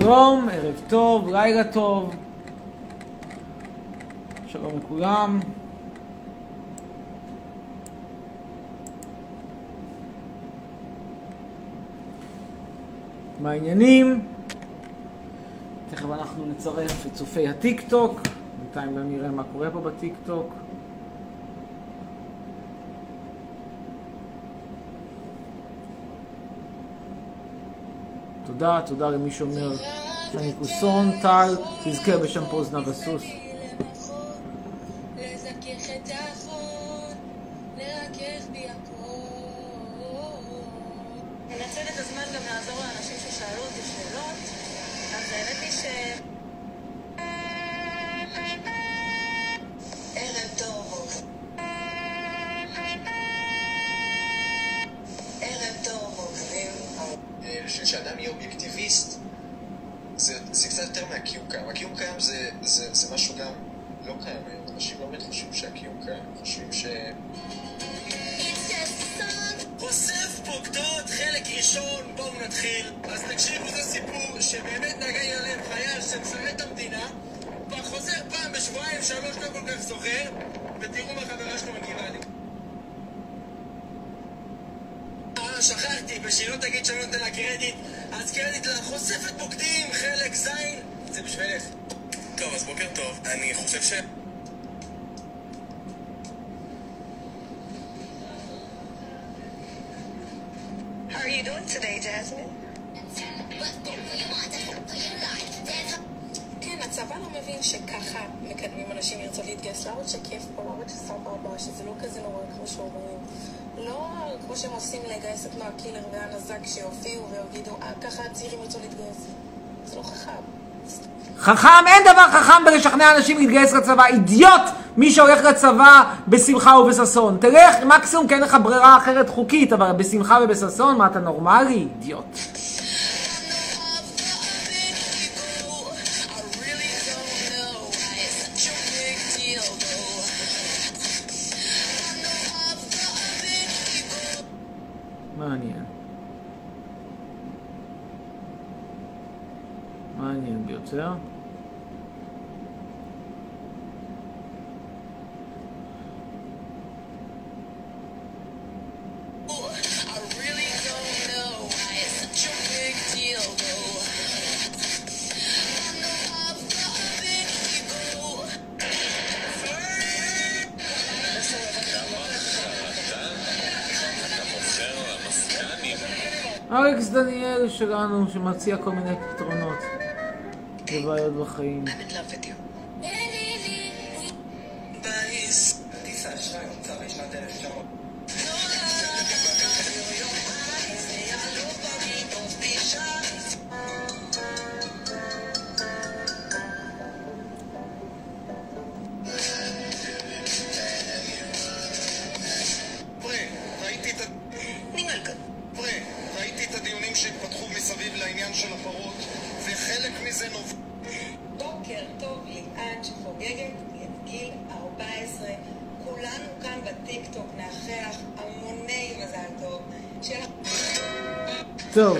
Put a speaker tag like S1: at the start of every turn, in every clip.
S1: שלום, ערב טוב, לילה טוב. שלום לכולם. מה העניינים? תכף אנחנו נצרף את צופי הטיק טוק, בינתיים גם נראה מה קורה פה בטיק טוק. תודה, תודה למי שאומר שאני כוסון, טל, תזכה בשם פוזנה וסוס.
S2: לזכך are you doing today, Jasmine? כן, הצבא לא מבין שככה מקדמים אנשים לרצות להתגייס. להראות שכיף פה, להראות שסבבה, שזה לא כזה נורא כמו שאומרים. לא כמו שהם עושים לגייס את נועה קילר והנזק שיופיעו ויגידו, אה, ככה הצעירים ירצו להתגייס. זה לא חכם.
S1: חכם, אין דבר חכם בלשכנע אנשים להתגייס לצבא, אידיוט מי שהולך לצבא בשמחה ובששון. תלך, מקסימום כי אין לך ברירה אחרת חוקית, אבל בשמחה ובששון, מה אתה נורמלי? אידיוט. שלנו, שמציע כל מיני פתרונות לבעיות בחיים.
S3: מזה נובע...
S2: בוקר טוב ליאת שחוגגת את גיל 14. כולנו כאן בטיקטוק נאחל לך המוני מזל טוב. לך...
S1: טוב.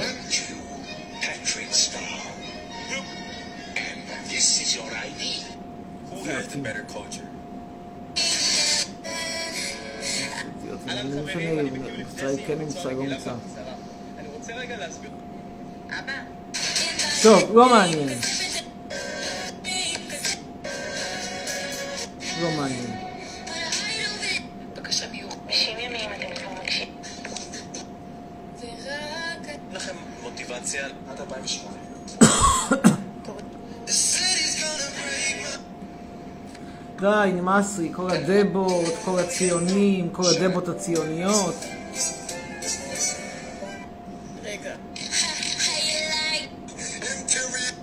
S3: אני רוצה רגע להסביר.
S2: אבא.
S1: טוב, לא מעניין. לא מעניין.
S2: בבקשה ביור. 90 ימים אתם כבר מקשיבים. ורק
S3: אין לכם מוטיבציה עד 2008.
S1: די, נמאס לי, כל הדבות, כל הציונים, כל הדבות הציוניות.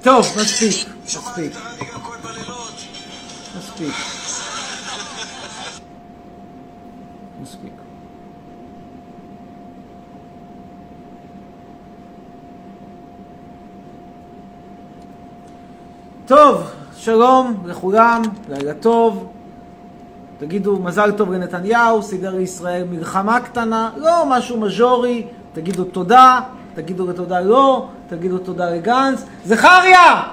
S1: טוב, מספיק, מספיק, מספיק. מספיק. טוב, שלום לכולם, לילה טוב. תגידו מזל טוב לנתניהו, סידר לישראל מלחמה קטנה, לא משהו מז'ורי, תגידו תודה, תגידו לתודה לא, תגידו תודה לגנץ. זכריה!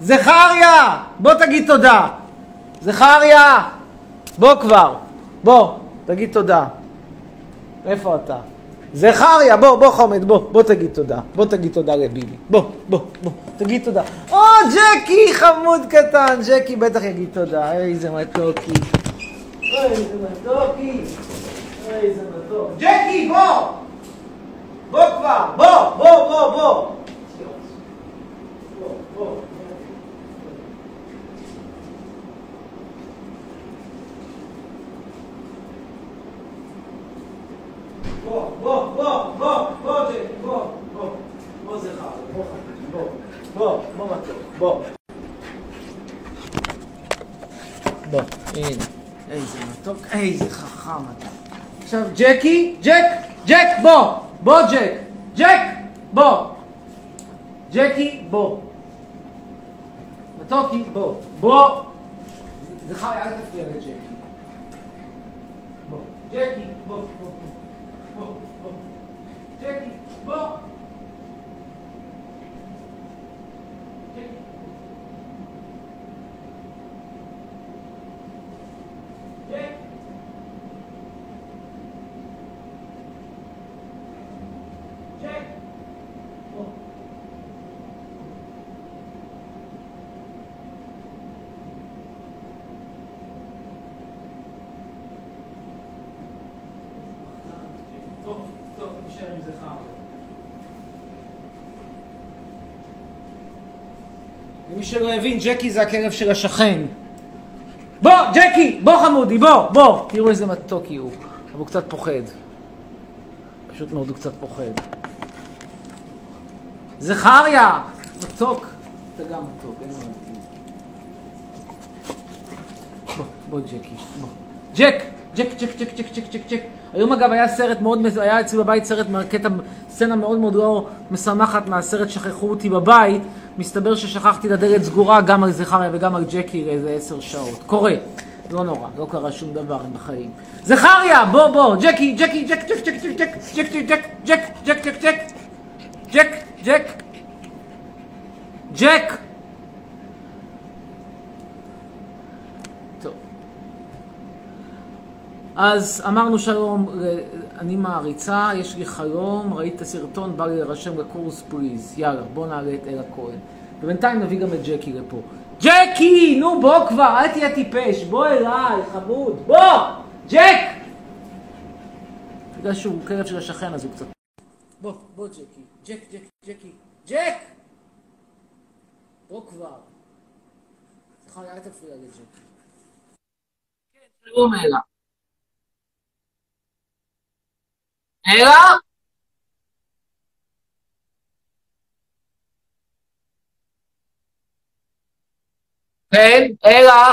S1: זכריה! בוא תגיד תודה. זכריה! בוא כבר. בוא, תגיד תודה. איפה אתה? זכריה, בוא, בוא חמד, בוא, בוא תגיד תודה. בוא תגיד תודה לביבי. בוא, בוא, בוא, תגיד תודה. או, ג'קי, חמוד קטן, ג'קי בטח יגיד תודה. איזה מתוקי. איזה מתוקי. איזה מתוק. ג'קי, בוא! Bokwa, bo, bo, bo, bo. Bo, bo, bo, bo, bo, bo, bo, bo Bo! Moser! Bo! Bo! Momato! Bo, eh! Ej, za matok, ey, איזה bo, bo. Bo, אתה. bo, ג'קי, ג'ק, ג'ק, בוא! בוא ג'ק, ג'ק, בוא. ג'קי, בוא. מתוקי, בוא, בוא. זכריה, אל תפריע לג'קי. בוא, ג'קי, בוא. בוא, בוא. ג'קי, בוא. ג'קי. ג'ק. ג'ק. בוא. טוב, טוב, נשאר עם זה חם. למי שלא הבין, ג'קי זה הכלב של השכן. בוא, ג'קי! בוא חמודי, בוא, בוא! תראו איזה מתוקי הוא. אבל הוא קצת פוחד. פשוט מאוד הוא קצת פוחד. זכריה! מתוק. אתה גם מתוק, אין מה להגיד. בוא, בוא ג'קי, בוא. ג'ק! ג'ק, ג'ק, ג'ק, ג'ק, ג'ק, ג'ק, ג'ק. היום אגב היה סרט מאוד, היה אצלי בבית סרט, קטע, סצנה מאוד מאוד לא משמחת מהסרט שכחו אותי בבית. מסתבר ששכחתי את הדלת סגורה גם על זכריה וגם על ג'קי לאיזה עשר שעות. קורה. לא נורא, לא קרה שום דבר בחיים. זכריה, בוא, בוא, ג'קי, ג'קי, ג'ק, ג'ק, ג'ק, ג'ק, ג'ק, ג'ק, ג'ק, ג'ק, ג'ק, ג'ק, ג'ק, ג'ק, ג'ק, ג'ק. טוב. אז אמרנו שלום, ל- אני מעריצה, יש לי חלום, ראית סרטון, בא לי להירשם לקורס פליז. יאללה, בוא נעלה את אלה כהן. ובינתיים נביא גם את ג'קי לפה. ג'קי! נו בוא כבר, אל תהיה טיפש, בוא אליי, חמוד, בוא! ג'ק! בגלל שהוא כלב של השכן אז הוא קצת... בוא, בוא ג'קי. ג'ק, ג'ק, ג'קי. ג'ק! בוא כבר. סליחה, אל תפריע לג'קי. כן, שלום אלה. אלה? כן, אלה.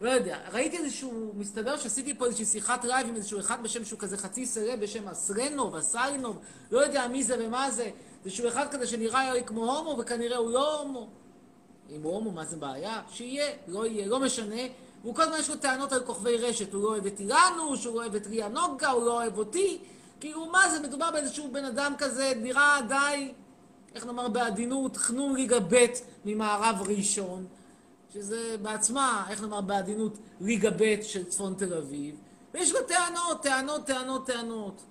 S1: לא יודע, ראיתי איזשהו, מסתבר שעשיתי פה איזושהי שיחת live עם איזשהו אחד בשם שהוא כזה חצי סלב בשם אסרנוב, אסריינוב, לא יודע מי זה ומה זה, איזשהו אחד כזה שנראה לי כמו הומו וכנראה הוא לא הומו. אם הוא הומו, מה זה בעיה? שיהיה, לא יהיה, לא משנה. והוא כל הזמן יש לו טענות על כוכבי רשת, הוא לא אוהב את אילנוש, הוא לא אוהב את ריה נוגה, הוא לא אוהב אותי. כאילו, מה זה, מדובר באיזשהו בן אדם כזה, נראה די, איך נאמר בעדינות, חנון ליגה ב' ממערב ראשון. שזה בעצמה, איך נאמר בעדינות, ליגה ב' של צפון תל אביב, ויש לו טענות, טענות, טענות, טענות.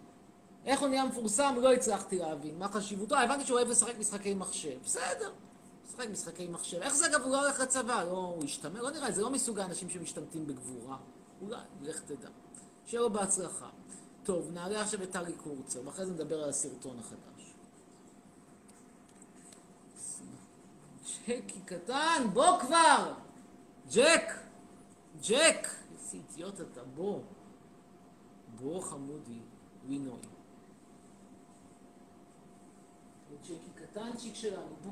S1: איך הוא נהיה מפורסם? לא הצלחתי להבין. מה חשיבותו? הבנתי שהוא אוהב לשחק משחקי מחשב. בסדר, משחק משחקי מחשב. איך זה אגב, הוא לא הולך לצבא? לא, הוא השתמר? לא נראה, זה לא מסוג האנשים שמשתמטים בגבורה. אולי, לך תדע. שיהיה לו בהצלחה. טוב, נעלה עכשיו את טלי קורצר, ואחרי זה נדבר על הסרטון החדש. ג'קי קטן, בוא כבר! ג'ק! ג'ק! איזה אידיוט אתה, בוא. בוא חמודי, וינוי. ג'קי קטנצ'יק שלנו, בוא,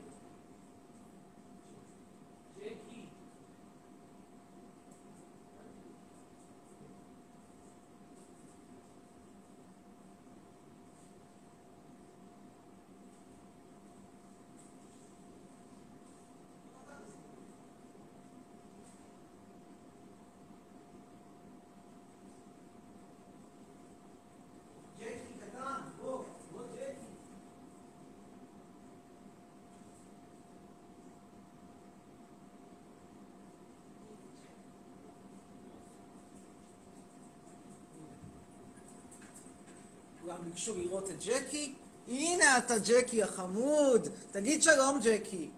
S1: ביקשו לראות את ג'קי. הנה אתה ג'קי החמוד. תגיד שלום ג'קי.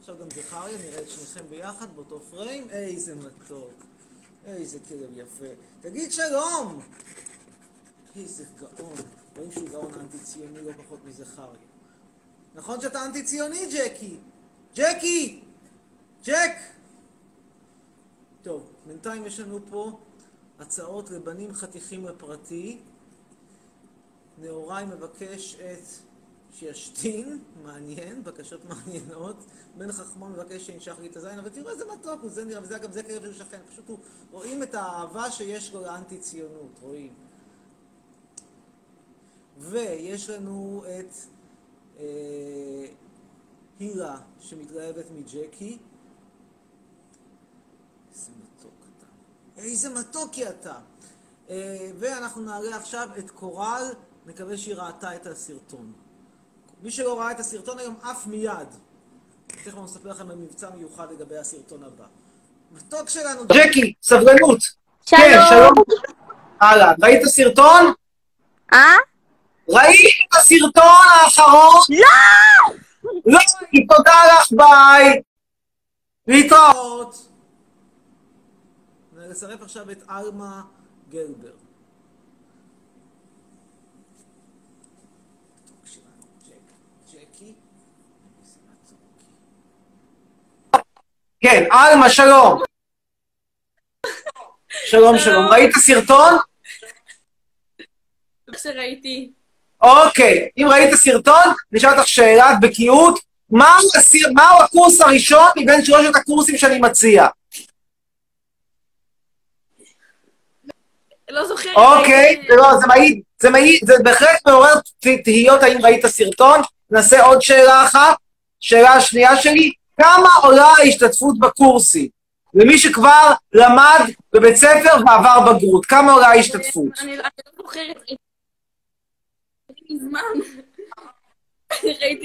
S1: עכשיו גם זכריה, נראה את שניכם ביחד באותו פריים. איזה מתוק. איזה כלב יפה. תגיד שלום! איזה גאון. רואים שהוא גאון אנטי-ציוני לא פחות מזכריה. נכון שאתה אנטי-ציוני, ג'קי? ג'קי! ג'ק! טוב, בינתיים יש לנו פה הצעות לבנים חתיכים לפרטי. נאורי מבקש את שישתין, מעניין, בקשות מעניינות. בן חכמון מבקש שינשך לי את הזין, אבל תראו איזה מתוק הוא, זה נראה, וזה אגב, זה כלב של שכן, פשוט הוא, רואים את האהבה שיש לו לאנטי-ציונות, רואים. ויש לנו את אה, הילה שמתלהבת מג'קי. איזה מתוק אתה. איזה מתוקי אתה. אה, ואנחנו נעלה עכשיו את קורל, נקווה שהיא ראתה את הסרטון. מי שלא ראה את הסרטון היום, עף מיד. תכף אני אספר לכם על מבצע מיוחד לגבי הסרטון הבא. מתוק שלנו... ג'קי, סבלנות.
S4: שלום.
S1: כן, שלום. אהלן, ראית סרטון?
S4: אה?
S1: ראית את הסרטון האחרון?
S4: לא!
S1: לא, תודה לך, ביי. להתראות. נצרף עכשיו את עלמה גלבר. כן, עלמה, שלום. שלום, שלום. ראית סרטון?
S4: שראיתי.
S1: אוקיי, אם ראית סרטון, נשאל אותך שאלת בקיאות, מהו הקורס הראשון מבין שלושת הקורסים שאני מציע?
S4: לא זוכרת.
S1: אוקיי, זה לא, זה מעיד, זה מעיד, זה בהחלט מעורר תהיות האם ראית סרטון. נעשה עוד שאלה אחת. שאלה השנייה שלי, כמה עולה ההשתתפות בקורסים? למי שכבר למד בבית ספר ועבר בגרות, כמה עולה ההשתתפות?
S4: אני לא לא זוכרת. מזמן.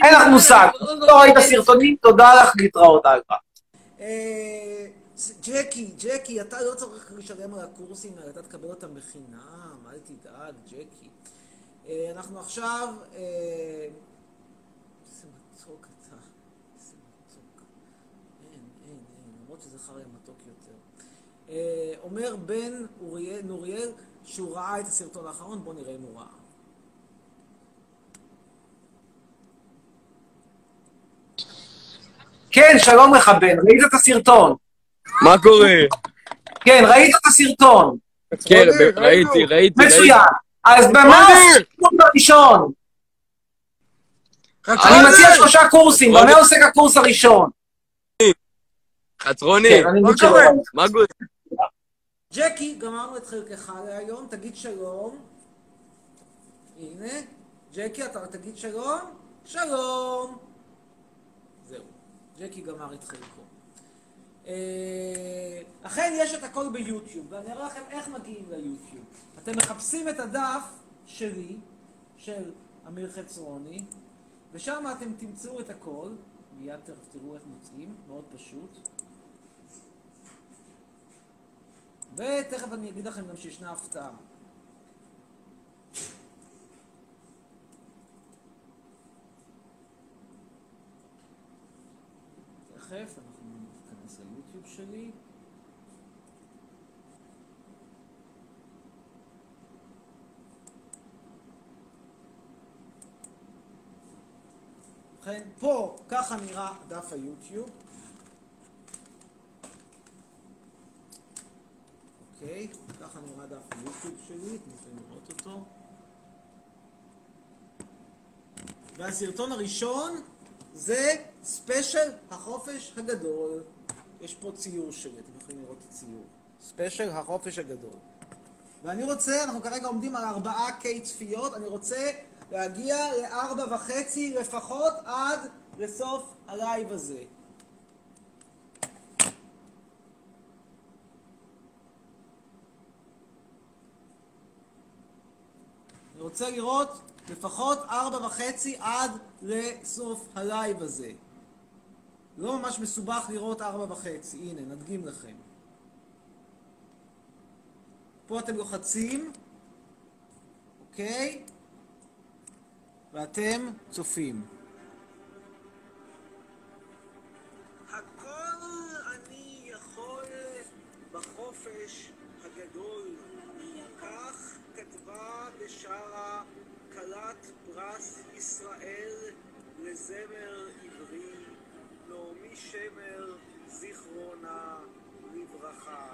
S1: אין לך מושג, לא ראית. סרטונים, תודה לך, להתראות אגב. אה, ג'קי, ג'קי, אתה לא צריך לשלם על הקורסים האלה, אתה תקבל אותם בחינם, אל תדאג, ג'קי. אה, אנחנו עכשיו... אה, איזה מתוק אתה, איזה מתוק. אין, אין, אין, למרות שזה חרא מתוק יותר. אה, אומר בן אוריאל, נוריאל שהוא ראה את הסרטון האחרון, בואו נראה אם הוא ראה. כן, שלום לך בן, ראית את הסרטון?
S5: מה קורה?
S1: כן, ראית את הסרטון.
S5: כן, ראיתי, ראיתי.
S1: מצוין. אז במה הקורס הראשון? אני מציע שלושה קורסים, במה עוסק הקורס הראשון?
S5: חצרוני,
S1: כן, מבין שלא.
S5: מה קורה?
S1: ג'קי, גמרנו את חלקך להיום, תגיד שלום. הנה, ג'קי, אתה תגיד שלום? שלום. זהו, ג'קי גמר את חלקו. אה, אכן יש את הכל ביוטיוב, ואני אראה לכם איך מגיעים ליוטיוב. אתם מחפשים את הדף שלי, של אמיר חצרוני, ושם אתם תמצאו את הכל, מיד תראו איך מוצאים, מאוד פשוט. ותכף אני אגיד לכם גם שישנה הפתעה. תכף אנחנו ניכנס ליוטיוב שלי. ובכן, פה ככה נראה דף היוטיוב. אוקיי, ככה נראה דף היוטיוב שלי, אתם יכולים לראות אותו. והסרטון הראשון זה special החופש הגדול. יש פה ציור שלי, אתם יכולים לראות את הציור. special החופש הגדול. ואני רוצה, אנחנו כרגע עומדים על ארבעה K צפיות, אני רוצה להגיע לארבע וחצי לפחות עד לסוף ה live הזה. רוצה לראות לפחות ארבע וחצי עד לסוף ה live הזה. לא ממש מסובך לראות ארבע וחצי. הנה, נדגים לכם. פה אתם לוחצים, אוקיי? ואתם צופים.
S6: הכל אני יכול בחופש בשארה כלת פרס ישראל לזמר עברי, נעמי שמר, זיכרונה לברכה.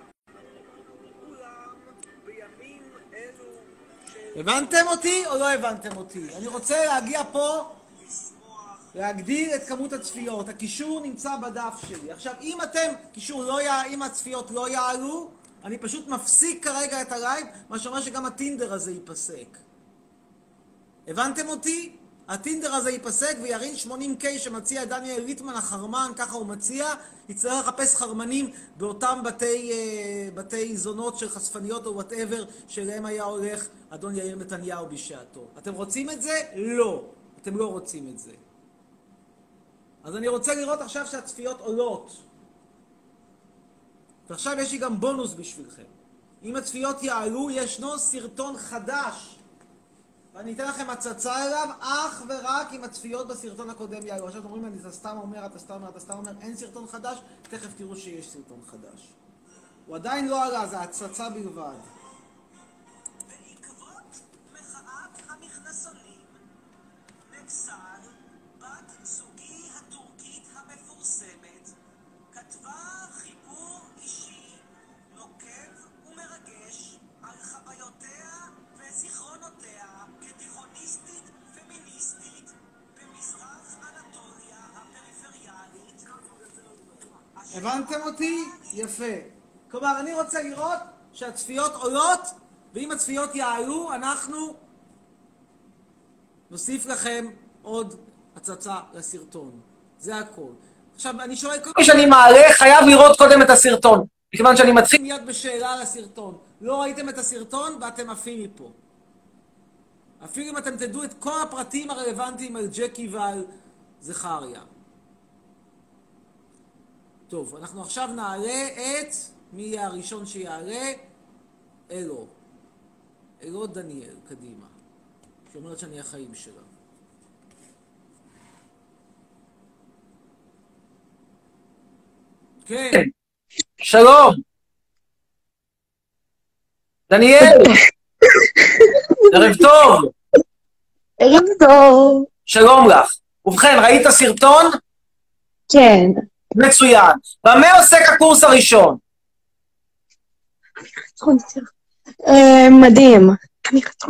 S6: אלו
S1: הבנתם אותי או לא הבנתם אותי? אני רוצה להגיע פה, להגדיל את כמות הצפיות. הקישור נמצא בדף שלי. עכשיו, אם אתם, קישור לא. אם הצפיות לא יעלו, אני פשוט מפסיק כרגע את ה live, מה שאומר שגם הטינדר הזה ייפסק. הבנתם אותי? הטינדר הזה ייפסק וירין 80K שמציע דניאל ליטמן החרמן, ככה הוא מציע, יצטרך לחפש חרמנים באותם בתי, אה, בתי זונות של חשפניות או whatever שאליהם היה הולך אדון יאיר נתניהו בשעתו. אתם רוצים את זה? לא. אתם לא רוצים את זה. אז אני רוצה לראות עכשיו שהצפיות עולות. ועכשיו יש לי גם בונוס בשבילכם. אם הצפיות יעלו, ישנו סרטון חדש ואני אתן לכם הצצה אליו אך ורק אם הצפיות בסרטון הקודם יעלו. עכשיו אתם אומרים לי, אתה סתם אומר, אתה סתם אומר, אתה סתם אומר, אין סרטון חדש, תכף תראו שיש סרטון חדש. הוא עדיין לא עלה, זה הצצה בלבד. יפה. כלומר, אני רוצה לראות שהצפיות עולות, ואם הצפיות יעלו, אנחנו נוסיף לכם עוד הצצה לסרטון. זה הכל. עכשיו, אני שואל, כל מי שאני מעלה חייב לראות קודם את הסרטון, מכיוון שאני מתחיל מיד בשאלה על הסרטון. לא ראיתם את הסרטון ואתם עפים מפה. אפילו אם אתם תדעו את כל הפרטים הרלוונטיים על ג'קי ועל זכריה. טוב, אנחנו עכשיו נעלה את, מי יהיה הראשון שיעלה? אלו. אלו דניאל, קדימה. שאומרת שאני החיים שלה. כן. שלום. דניאל. ערב טוב.
S7: ערב טוב.
S1: שלום לך. ובכן, ראית סרטון?
S7: כן.
S1: מצוין. במה עוסק הקורס הראשון?
S7: אה, מדהים.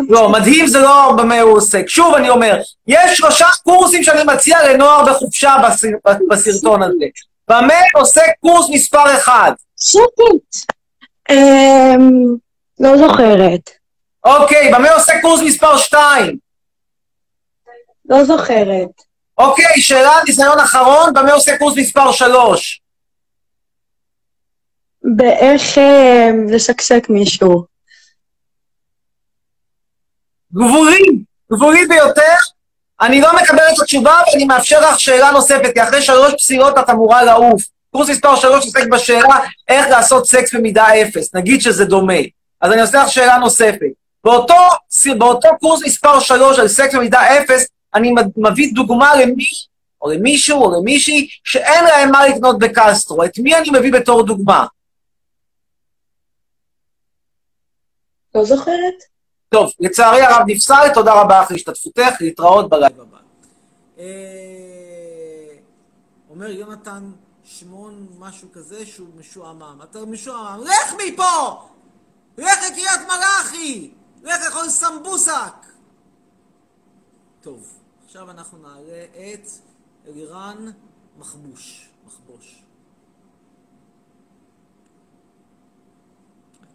S1: לא, מדהים זה לא במה הוא עוסק. שוב אני אומר, יש שלושה קורסים שאני מציע לנוער בחופשה בסר- בסרטון הזה. במה עוסק קורס מספר אחד?
S7: שקט. אמ, לא זוכרת.
S1: אוקיי, במה עוסק קורס מספר שתיים?
S7: לא זוכרת.
S1: אוקיי, שאלה ניסיון אחרון, במה עוסק קורס מספר שלוש?
S7: באיך אה, לשקשק מישהו.
S1: גבולי, גבולי ביותר. אני לא מקבל את התשובה ואני מאפשר לך שאלה נוספת, כי אחרי שלוש פסילות את אמורה לעוף. קורס מספר שלוש עוסק בשאלה איך לעשות סקס במידה אפס, נגיד שזה דומה. אז אני עושה לך שאלה נוספת. באותו, באותו קורס מספר שלוש על סקס במידה אפס, אני מביא דוגמה למי, או למישהו, או למישהי, שאין להם מה לקנות בקסטרו. את מי אני מביא בתור דוגמה?
S7: לא זוכרת?
S1: טוב, לצערי הרב נפסל, תודה רבה לך להשתתפותך, להתראות בלייב הבא. אה, אומר יונתן שמעון משהו כזה שהוא משועמם. אתה משועמם, לך מפה! לך לקריית מלאכי! לך לאכול סמבוסק! טוב, עכשיו אנחנו נעלה את אלירן מחבוש. מחבוש.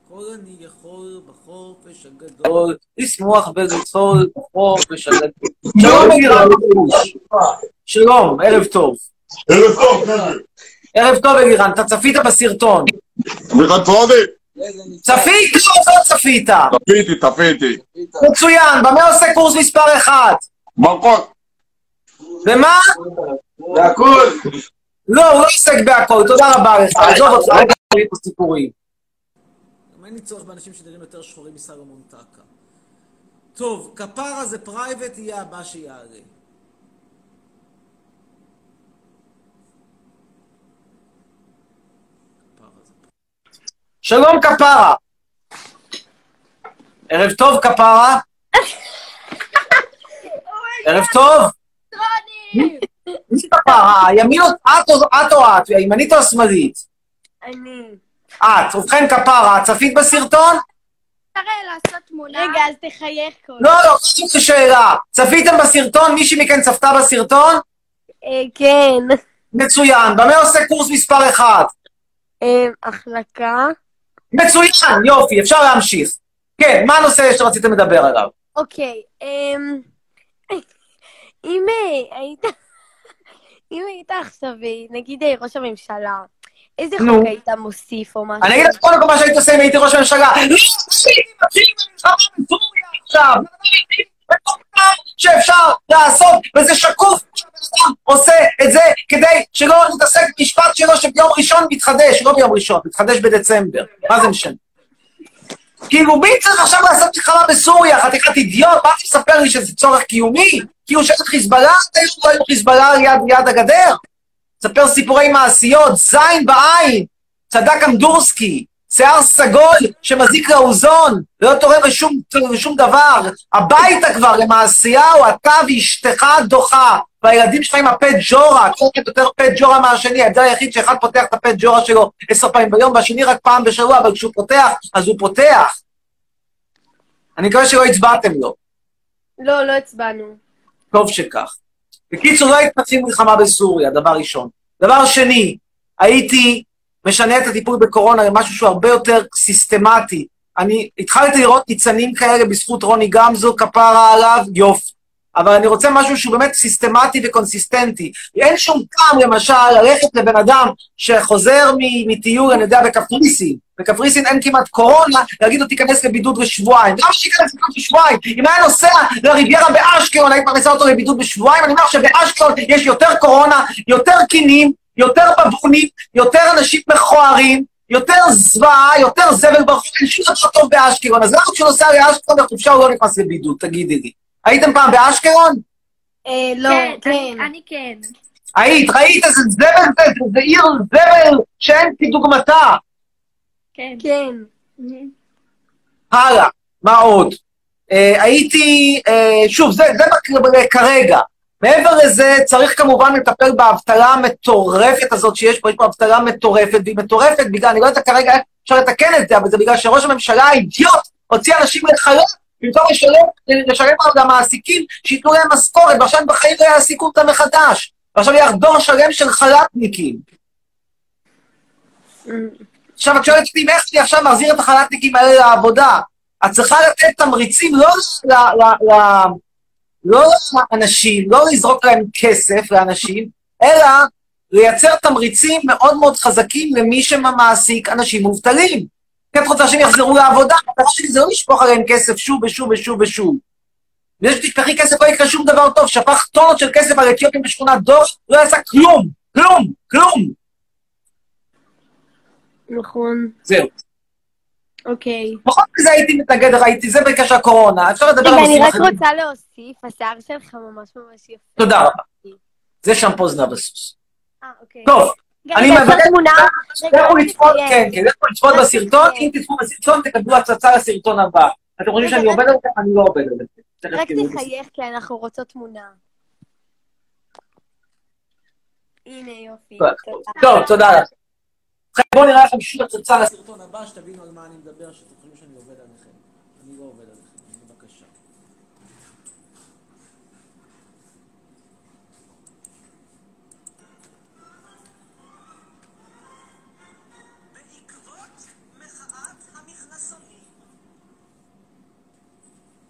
S1: הכל אני יכול בחופש הגדול, לשמוח ולצחול בחופש הגדול. שלום אלירן מחבוש. שלום, ערב טוב.
S8: ערב טוב.
S1: ערב טוב אלירן, אתה צפית בסרטון. צפית או לא צפית?
S8: צפיתי, צפיתי.
S1: מצוין, במה עושה קורס מספר אחד?
S8: ברכות.
S1: במה?
S8: והכל.
S1: לא, הוא לא עוסק בהכל, תודה רבה לך, עזוב אותך, אל תגיד פה סיפורים. גם אין לי צורך באנשים שנראים יותר שחורים מסלומון טקה.
S6: טוב, כפרה זה פרייבט, יהיה הבא שיעלה.
S9: שלום כפרה. ערב טוב כפרה. ערב טוב. מי כפרה? הימין את או את? הימנית או השמאלית?
S10: אני.
S9: את. ובכן כפרה, צפית בסרטון?
S10: תראה לעשות תמונה. רגע, אז תחייך כל
S9: לא, לא, זו שאלה. צפיתם בסרטון? מישהי מכן צפתה בסרטון?
S10: אה, כן.
S9: מצוין. במה עושה קורס מספר 1?
S10: אה, החלקה.
S9: מצוין, יופי, אפשר להמשיך. כן, מה הנושא שרציתם לדבר עליו?
S10: אוקיי, אמ... אם אה, היית... אם היית עכשיו, אה, נגיד אה, ראש הממשלה, איזה. חוק היית מוסיף או משהו?
S9: אני אגיד לך קודם כל מה שהייתי עושה אם הייתי ראש הממשלה. לא, שאפשר לעשות, וזה שקוף, אדם עושה את זה כדי שלא נתעסק במשפט שלו שביום ראשון מתחדש, לא ביום ראשון, מתחדש בדצמבר. מה זה משנה? כאילו, מי צריך עכשיו לעשות מלחמה בסוריה? חתיכת אידיוט? מה אתה מספר לי שזה צורך קיומי? כאילו שיש את חיזבאללה? יש לו חיזבאללה ליד, ליד הגדר? ספר סיפורי מעשיות, זין בעין, צדק אמדורסקי, שיער סגול שמזיק לאוזון, לא תורם לשום, לשום דבר. הביתה כבר, למעשיהו, אתה ואשתך דוחה, והילדים שלך עם הפה ג'ורה, כל אחד יותר פה ג'ורה מהשני, ההבדל היחיד שאחד פותח את הפה ג'ורה שלו עשר פעמים ביום, והשני רק פעם בשבוע, אבל כשהוא פותח, אז הוא פותח. אני מקווה שלא הצבעתם לו.
S10: לא, לא הצבענו.
S9: טוב שכך. בקיצור, לא היית מתחיל מלחמה בסוריה, דבר ראשון. דבר שני, הייתי משנה את הטיפול בקורונה למשהו שהוא הרבה יותר סיסטמטי. אני התחלתי לראות ניצנים כאלה בזכות רוני גמזו, כפרה עליו, יופי. אבל אני רוצה משהו שהוא באמת סיסטמטי וקונסיסטנטי. אין שום טעם, למשל, ללכת לבן אדם שחוזר מטיול, אני יודע, בקפריסין. בקפריסין אין כמעט קורונה, להגיד לו תיכנס לבידוד לשבועיים. למה שייכנס לבידוד לשבועיים? אם היה נוסע לריביירה באשקלון, היית מכניסה אותו לבידוד בשבועיים, אני אומר שבאשקלון יש יותר קורונה, יותר קינים, יותר בבונים, יותר אנשים מכוערים, יותר זוועה, יותר זבל ברחוב, אין שום דבר טוב באשקלון. אז למה כשהוא נוסע לאשקלון לחופשה הוא לא נכנס לבידוד, תגידי לי. הייתם פעם באשקלון?
S10: אה, לא,
S11: כן,
S10: כן.
S11: אני- אני כן.
S9: היית, ראית איזה זבל זה, זה עיר זבל שאין כדוגמתה.
S11: כן.
S10: כן.
S9: הלאה, מה עוד? אה, הייתי, אה, שוב, זה, זה בק- כרגע. מעבר לזה, צריך כמובן לטפל באבטלה המטורפת הזאת שיש פה, יש פה אבטלה מטורפת, והיא מטורפת בגלל, אני לא יודע כרגע איך אפשר לתקן את זה, אבל זה בגלל שראש הממשלה האידיוט הוציא אנשים לחל"ת, במקום לשלם, לשלם למעסיקים, שייתנו להם משכורת, ועכשיו הם בחיים לא יעסיקו אותם מחדש. ועכשיו יהיה דור שלם של חל"תניקים. עכשיו את שואלת אותי, איך אני עכשיו מחזיר את החל"תניקים האלה לעבודה? את צריכה לתת תמריצים לא לא לאנשים, לא לזרוק להם כסף לאנשים, אלא לייצר תמריצים מאוד מאוד חזקים למי שמעסיק אנשים מובטלים. כי את רוצה שהם יחזרו לעבודה, המטרה שלי זה לא לשפוך עליהם כסף שוב ושוב ושוב ושוב. וזה שתשפכי כסף לא יקרה שום דבר טוב, שפך טונות של כסף על אתיופים בשכונת דור, לא יעשה כלום, כלום, כלום.
S10: נכון.
S9: זהו.
S10: אוקיי.
S9: פחות מזה הייתי מתנגד, ראיתי, זה בקשר לקורונה. אפשר לדבר על
S10: רגע, אני
S9: נושאים
S10: רק
S9: אחרים.
S10: רוצה להוסיף, השיער שלך ממש ממש יפה.
S9: תודה רבה. זה שמפו זנב הסוס.
S10: אה, אוקיי.
S9: טוב, אני מבקש,
S10: תמונה? רגע,
S9: לכו
S10: רק
S9: לצפות. כן, כן, לכו לצפות בסרטון, אם. תצפו בסרטון תקבלו הצצה לסרטון הבא. אתם חושבים שאני עובד על זה? אני לא עובד על זה.
S10: רק. תחייך, כי אנחנו רוצות תמונה. הנה, יופי.
S9: טוב, תודה לך. ובכן, בואו נראה לכם שוב הצצה לסרטון הבא, שתבינו על מה אני מדבר, חושבים שאני עובד עליכם. אני לא עובד עליכם, בבקשה.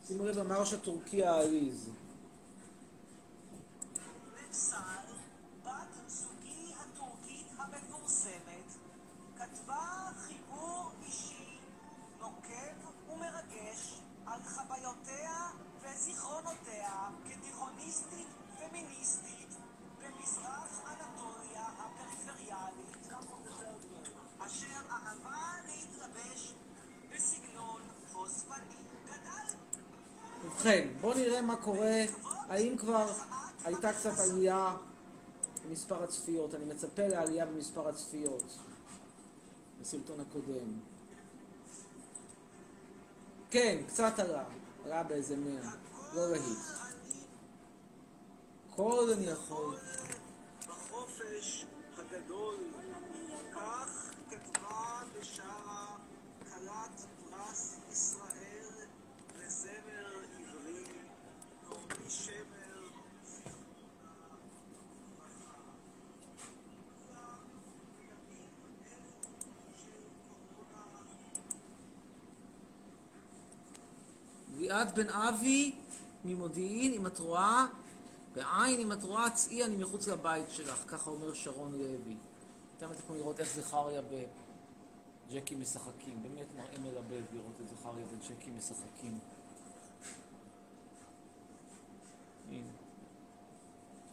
S6: שימו לב למרש הטורקי העליז.
S1: ובכן, בואו נראה מה קורה, האם כבר הייתה קצת עלייה במספר הצפיות. אני מצפה לעלייה במספר הצפיות בסרטון הקודם. כן, קצת עלה, עלה באיזה מאה, לא להיט. כל אני יכול.
S6: בחופש
S1: ליאת בן אבי ממודיעין, אם את רואה, בעין, אם את רואה, צאי, אני מחוץ לבית שלך, ככה אומר שרון לוי. אתם יכולים לראות איך זכריה וג'קי משחקים. באמת מראה מלבב לראות את זכריה וג'קי משחקים.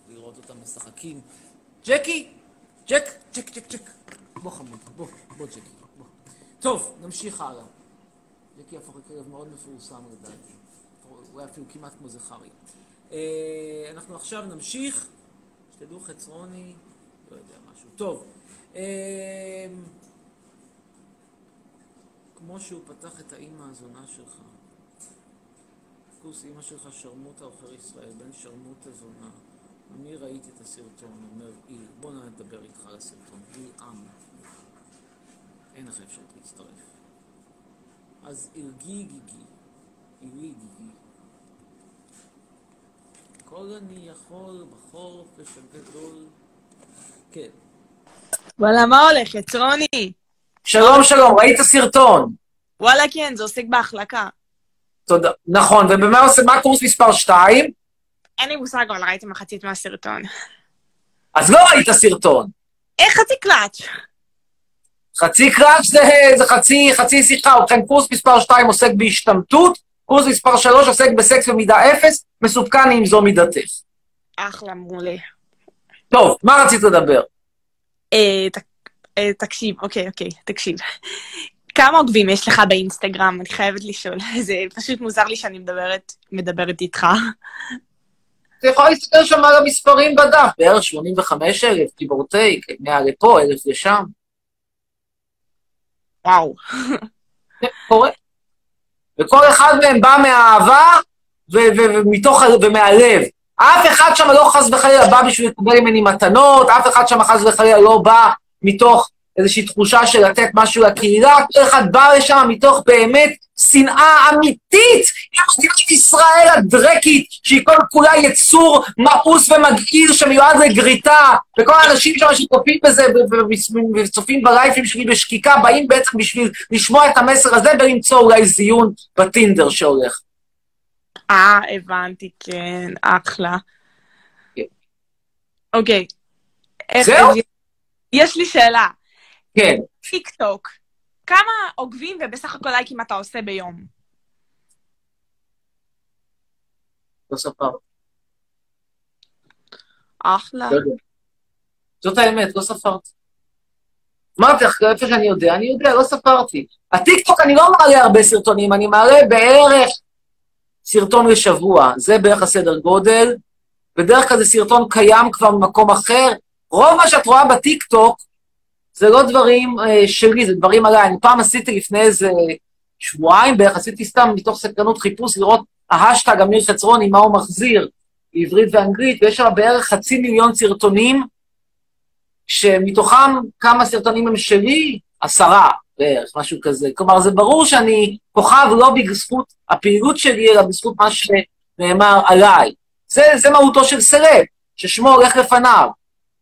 S1: לראות אותם משחקים. ג'קי! ג'ק! ג'ק, ג'ק, ג'ק. בוא חמוד, בוא, בוא ג'קי, בוא. טוב, נמשיך הלאה. ג'קי יהפוך לכלב מאוד מפורסם לדעתי. הוא היה אפילו כמעט כמו זכריה. אה, אנחנו עכשיו נמשיך. שתדעו חצרוני, לא יודע משהו. טוב. אה, כמו שהוא פתח את האימא הזונה שלך. כוס אימא שלך שרמוטה עוכר ישראל, בן שרמוטה זונה. אני ראיתי את הסרטון, אומר איל, בוא נדבר איתך על הסרטון, איל עם. אין לך אפשרות להצטרף. אז אילגי גיגי, אילי גיגי. כל אני יכול בחורף הגדול. כן.
S12: וואלה, מה הולך, יצרוני?
S9: שלום, שלום, ראית סרטון?
S12: וואלה, כן, זה עוסק בהחלקה.
S9: תודה. נכון, ובמה עושה, מה קורס מספר 2?
S12: אין לי מושג, אבל ראיתי מחצית מהסרטון.
S9: אז לא ראית סרטון.
S12: איך חצי קלאץ'?
S9: חצי קראץ' זה, זה חצי, חצי שיחה, ובכן קורס מספר 2 עוסק בהשתמטות, קורס מספר 3 עוסק בסקס במידה 0, מסופקני אם זו מידתך.
S12: אחלה, מעולה.
S9: טוב, מה רצית לדבר?
S12: אה, ת- אה, תקשיב, אוקיי, אוקיי, תקשיב. כמה עוקבים יש לך באינסטגרם? אני חייבת לשאול. זה פשוט מוזר לי שאני מדברת, מדברת איתך.
S9: אתה יכול להסתכל שם על המספרים בדף, בערך 85 אלף, גיבורטייק, 100 לפה, אלף לשם.
S12: וואו.
S9: וכל אחד מהם בא מהאהבה ומתוך, ומהלב. אף אחד שם לא חס וחלילה בא בשביל לקבל ממני מתנות, אף אחד שם חס וחלילה לא בא מתוך איזושהי תחושה של לתת משהו לקהילה, כל אחד בא לשם מתוך באמת שנאה אמיתית למדינת ישראל הדרקית, שהיא כל כולה יצור מאוס ומגעיל שמיועד לגריטה, וכל האנשים שם שצופים בזה וצופים בלייפים שלי בשקיקה, באים בעצם בשביל לשמוע את המסר הזה ולמצוא אולי זיון בטינדר שהולך.
S12: אה, הבנתי, כן, אחלה. אוקיי.
S9: זהו?
S12: יש לי שאלה.
S9: כן.
S12: טיק טוק, כמה עוקבים ובסך הכל לייקים אתה עושה ביום?
S9: לא ספר.
S12: אחלה.
S9: לא. זאת האמת, לא ספרתי. אמרתי לך, איפה שאני יודע, אני יודע, לא ספרתי. הטיקטוק, אני לא מעלה הרבה סרטונים, אני מעלה בערך סרטון לשבוע. זה בערך הסדר גודל. בדרך כלל זה סרטון קיים כבר במקום אחר. רוב מה שאת רואה בטיקטוק זה לא דברים אה, שלי, זה דברים עליי. אני פעם עשיתי לפני איזה שבועיים בערך, עשיתי סתם מתוך סקרנות חיפוש לראות ההשטג אמיר חצרוני, מה הוא מחזיר, בעברית ואנגלית, ויש שם בערך חצי מיליון סרטונים, שמתוכם כמה סרטונים הם שלי? עשרה בערך, משהו כזה. כלומר, זה ברור שאני כוכב לא בזכות הפעילות שלי, אלא בזכות מה שנאמר עליי. זה, זה מהותו של סלב, ששמו הולך לפניו.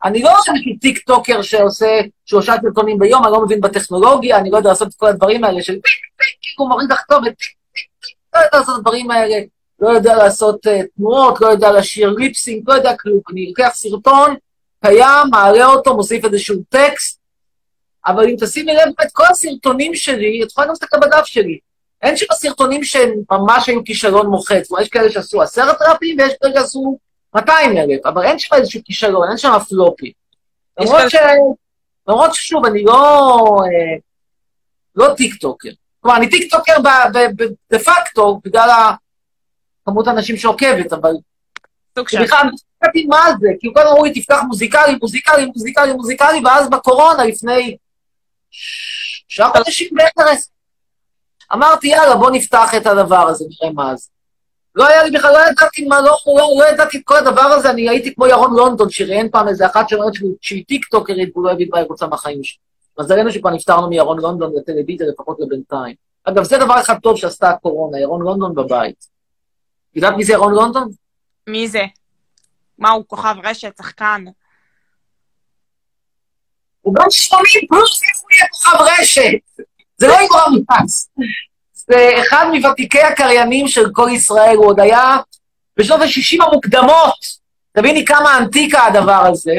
S9: אני לא איזשהו טיק טוקר שעושה שלושה סרטונים ביום, אני לא מבין בטכנולוגיה, אני לא יודע לעשות את כל הדברים האלה של פיק הוא מוריד לך כתובת, פיק לא יודע לעשות את הדברים האלה, לא יודע לעשות אה, תנועות, לא יודע לשיר lip sync, לא יודע כלום. אני לוקח סרטון, קיים, מעלה אותו, מוסיף איזשהו טקסט, אבל אם תשימי לב, באמת כל הסרטונים שלי, את יכולה גם להסתכל בדף שלי, אין שם סרטונים שממש היו כישלון מוחץ, כלומר, יש כאלה שעשו עשרת אלפים ויש כאלה שעשו 200 אלף, אבל אין שם איזשהו כישלון, אין שם פלופים. למרות ש... למרות ששוב, אני לא... אה, לא טיקטוקר. כלומר, אני טיקטוקר דה פקטו, בגלל כמות האנשים שעוקבת, אבל...
S12: סוג של...
S9: בכלל, לא ידעתי מה זה, כל הזמן אמרו לי, תפתח Musical.ly, Musical.ly, Musical.ly, Musical.ly, ואז בקורונה, לפני שישה חודשים בערך, אמרתי, יאללה, בוא נפתח את הדבר הזה, נראה מה זה. לא היה לי בכלל, לא ידעתי מה, לא, לא, לא ידעתי את כל הדבר הזה, אני הייתי כמו ירון לונדון, שראיין פעם איזה אחת שאומרת שהיא- טיקטוקרית, והוא לא הבין מה היא רוצה מהחיים שלה. מזלנו שכבר נפטרנו מירון לונדון לטלוויזיה, לפחות לבינתיים. אגב, זה דבר אחד טוב שעשתה הקורונה, ירון לונדון בבית. יודעת מי זה ירון לונדון?
S12: מי זה? מה, הוא כוכב רשת, שחקן?
S9: הוא בן 80 פלוס, איך הוא יהיה כוכב רשת? זה לא יגרום מפס. זה אחד מוותיקי הקריינים של כל ישראל, הוא עוד היה בשנות ה-60 המוקדמות. תביני כמה אנטיקה הדבר הזה.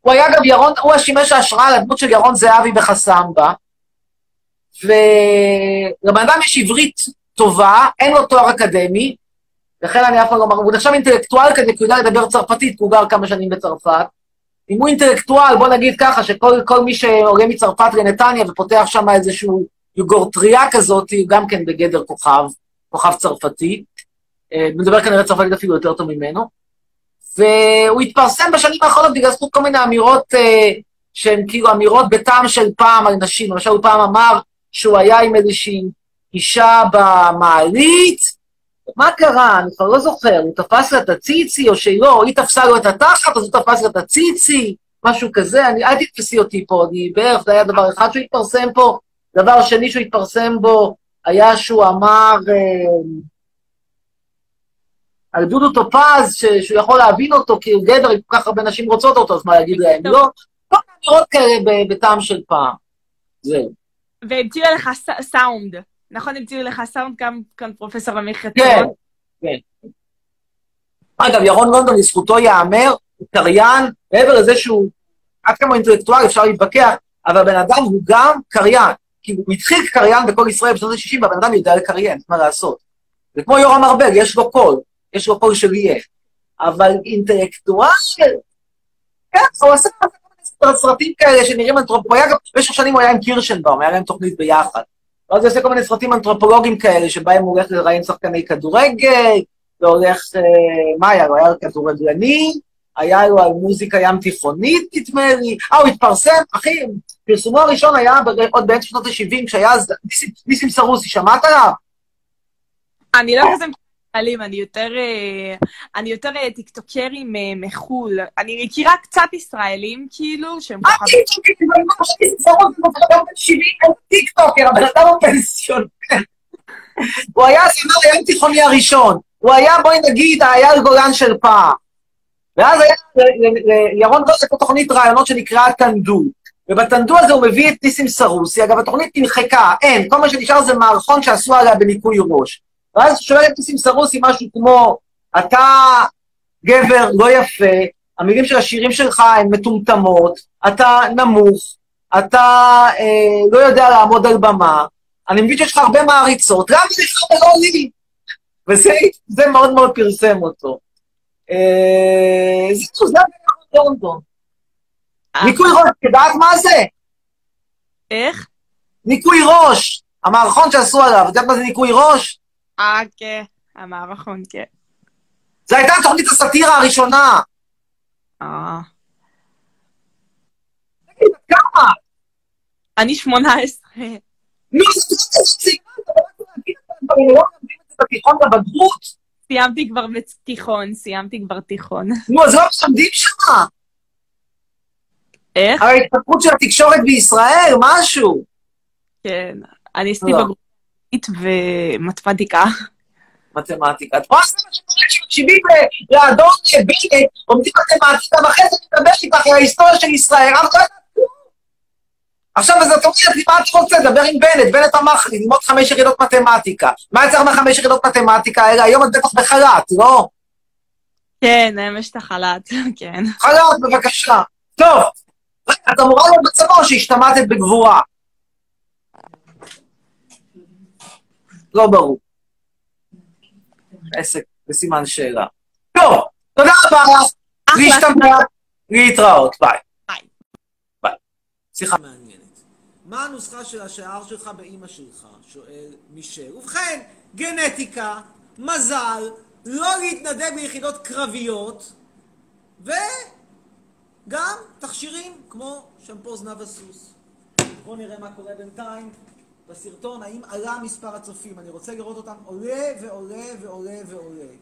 S9: הוא היה גם ירון, הוא שימש ההשראה לדמות של ירון זהבי בחסמבה. ולבן אדם יש עברית טובה, אין לו תואר אקדמי, לכן אני אף פעם לא אומר, הוא נחשב אינטלקטואל כזה, כי הוא יודע לדבר צרפתית, כי הוא גר כמה שנים בצרפת. אם הוא אינטלקטואל, בוא נגיד ככה, שכל כל מי שעולה מצרפת לנתניה ופותח שם איזשהו יוגורטריה כזאת, הוא גם כן בגדר כוכב, כוכב צרפתי. אה, מדבר כנראה צרפתית אפילו יותר טוב ממנו. והוא התפרסם בשנים האחרונות בגלל זכות כל מיני אמירות אה, שהן כאילו אמירות בטעם של פעם על נשים. למשל, הוא פעם אמר שהוא היה עם איזושהי אישה במעלית, מה קרה? אני כבר לא זוכר, הוא תפס לה את הציצי או שלא, היא תפסה לו את התחת, אז הוא תפס לה את הציצי, משהו כזה, אני, אל תתפסי אותי פה, אני בערך, זה היה דבר אחד שהוא התפרסם פה, דבר שני שהוא התפרסם בו, היה שהוא אמר אה, על דודו טופז, ש- שהוא יכול להבין אותו, כי הוא גבר, כל כך הרבה נשים רוצות אותו, אז מה להגיד להם? לא, כל מיני אמירות כאלה בטעם של פעם. זהו.
S12: והמציאו לך סאונד. נכון, המציאו לך סאונד גם כאן פרופסור אמיר
S9: כן,
S12: חצרון?
S9: כן. אגב, ירון לונדון, לזכותו ייאמר, הוא קריין, מעבר לזה שהוא, עד כמה אינטלקטואל, אפשר להתווכח, אבל הבן אדם הוא גם קריין. כי הוא התחיל כקריין בכל ישראל בשנות ה-60, והבן אדם יודע לקריין, מה לעשות. זה כמו יורם ארבל, יש לו קול, יש לו קול של יהיה. אבל אינטלקטואל, כן, הוא עשה סרטים כאלה שנראים אנתרופולוגים, אגב, במשך שנים הוא היה עם קירשנבאום, היה להם תוכנית ביחד. ואז הוא עושה כל מיני סרטים אנתרופולוגיים כאלה, שבהם הוא הולך לראיין שחקני כדורגל, והולך, אה, מה היה לו? היה כדורגלני, היה לו על מוזיקה ים תיכונית, נדמה לי. אה, הוא התפרסם, אחי, פרסומו הראשון היה עוד באמצע שנות ה-70, כשהיה אז ניסים- סרוסי, שמעת עליו?
S12: אני לא כזה מתנהלים, אני יותר, אה, אני יותר אה, טיקטוקרים אה, מחו"ל. אני מכירה קצת ישראלים, כאילו, שהם
S9: אה,
S12: כוכבים.
S9: טיקטוקר, אבל מה שניסים סרוסי, הוא בן אדם בן 70, הוא טיקטוקר, הבן אדם הוא פנסיונר. הוא היה הזמר הים תיכוני הראשון. הוא היה, בואי נגיד, האייל גולן של פעם. ואז היה ל- ל- ל- לירון גוס פה תוכנית רעיונות שנקראה טנדו. ובטנדו הזה הוא מביא את ניסים סרוסי, אגב, התוכנית נמחקה, אין, כל מה שנשאר זה מערכון שעשו עליה בניקוי ראש. ואז הוא שואל את ניסים סרוסי משהו כמו, אתה גבר לא יפה, המילים של השירים שלך הן מטומטמות, אתה נמוך, אתה אה, לא יודע לעמוד על במה, אני מבין שיש לך הרבה מעריצות, למה לך ולא לי? וזה זה מאוד מאוד פרסם אותו. אה, היה לונדון. ניקוי ראש, את יודעת מה זה?
S12: איך?
S9: ניקוי ראש. המערכון שעשו עליו, את יודעת מה זה ניקוי ראש?
S12: אה, כן. המערכון, כן.
S9: זו הייתה תוכנית הסאטירה הראשונה.
S12: אה.
S9: כמה?
S12: אני 18.
S9: נו, זה צעירה, אתה לא יכול להגיד את הדברים, לא את זה בתיכון בבגרות.
S12: סיימתי כבר בתיכון, סיימתי כבר תיכון.
S9: נו, אז לא מלמדים שמה.
S12: איך?
S9: על ההתפתחות של התקשורת בישראל, משהו.
S12: כן. אני עשיתי
S9: לא.
S12: בגרות ומתמטיקה.
S9: מתמטיקה. את רואה כשמקשיבים ל- לאדון בנט, עומדים מתמטיקה, ואחרי זה מדבר איתך על ההיסטוריה של ישראל, אבל לא יודעת כלום. עכשיו, אז את אומרת לי, מה את רוצה? לדבר עם בנט. בנט אמר לך ללמוד חמש יחידות מתמטיקה. מה יצא מהחמש יחידות מתמטיקה? היום את בטח בחל"ת, לא?
S12: כן, אמש את החל"ת, כן.
S9: חל"ת, בבקשה. טוב, את אמורה להיות בצבא שהשתמטת בגבורה? לא ברור. עסק בסימן שאלה. טוב, תודה רבה לך. להשתמע, להתראות, ביי.
S12: ביי.
S9: ביי. שיחה מעניינת. מה הנוסחה של השיער שלך באימא שלך? שואל מישל. ובכן, גנטיקה, מזל,
S1: לא להתנדב ביחידות קרביות, וגם תכשירים כמו שמפו זנב הסוס. בואו נראה מה קורה בינתיים בסרטון, האם עלה מספר הצופים. אני רוצה לראות אותם עולה ועולה ועולה ועולה.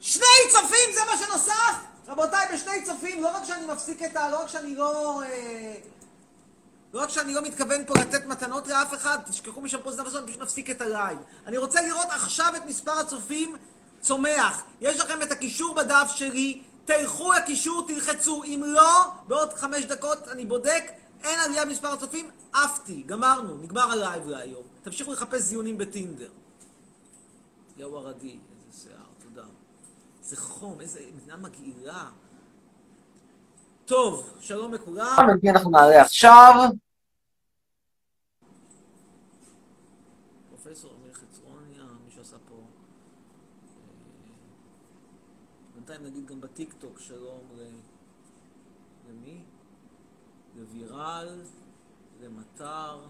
S1: שני צופים זה מה שנוסף! רבותיי, בשני צופים, לא רק שאני מפסיק את ה... לא רק שאני לא... אה, לא רק שאני לא מתכוון פה לתת מתנות לאף אחד, תשכחו משמפו זנב הסוס, פשוט נפסיק את הלייב. אני רוצה לראות עכשיו את מספר הצופים צומח. יש לכם את הקישור בדף שלי, תלכו לקישור, תלחצו. אם לא, בעוד חמש דקות אני בודק, אין עלייה במספר הצופים, עפתי, גמרנו, נגמר הלייב להיום. תמשיכו לחפש זיונים בטינדר. יאו ערדי, איזה שיער, תודה. איזה חום, איזה מדינה מגעילה. טוב, שלום לכולם.
S9: אנחנו נעלה עכשיו?
S1: פרופסור אמיר חצרוני, מי שעשה פה... אה, בינתיים נגיד גם בטיקטוק שלום ל... למי? לווירל, למטר.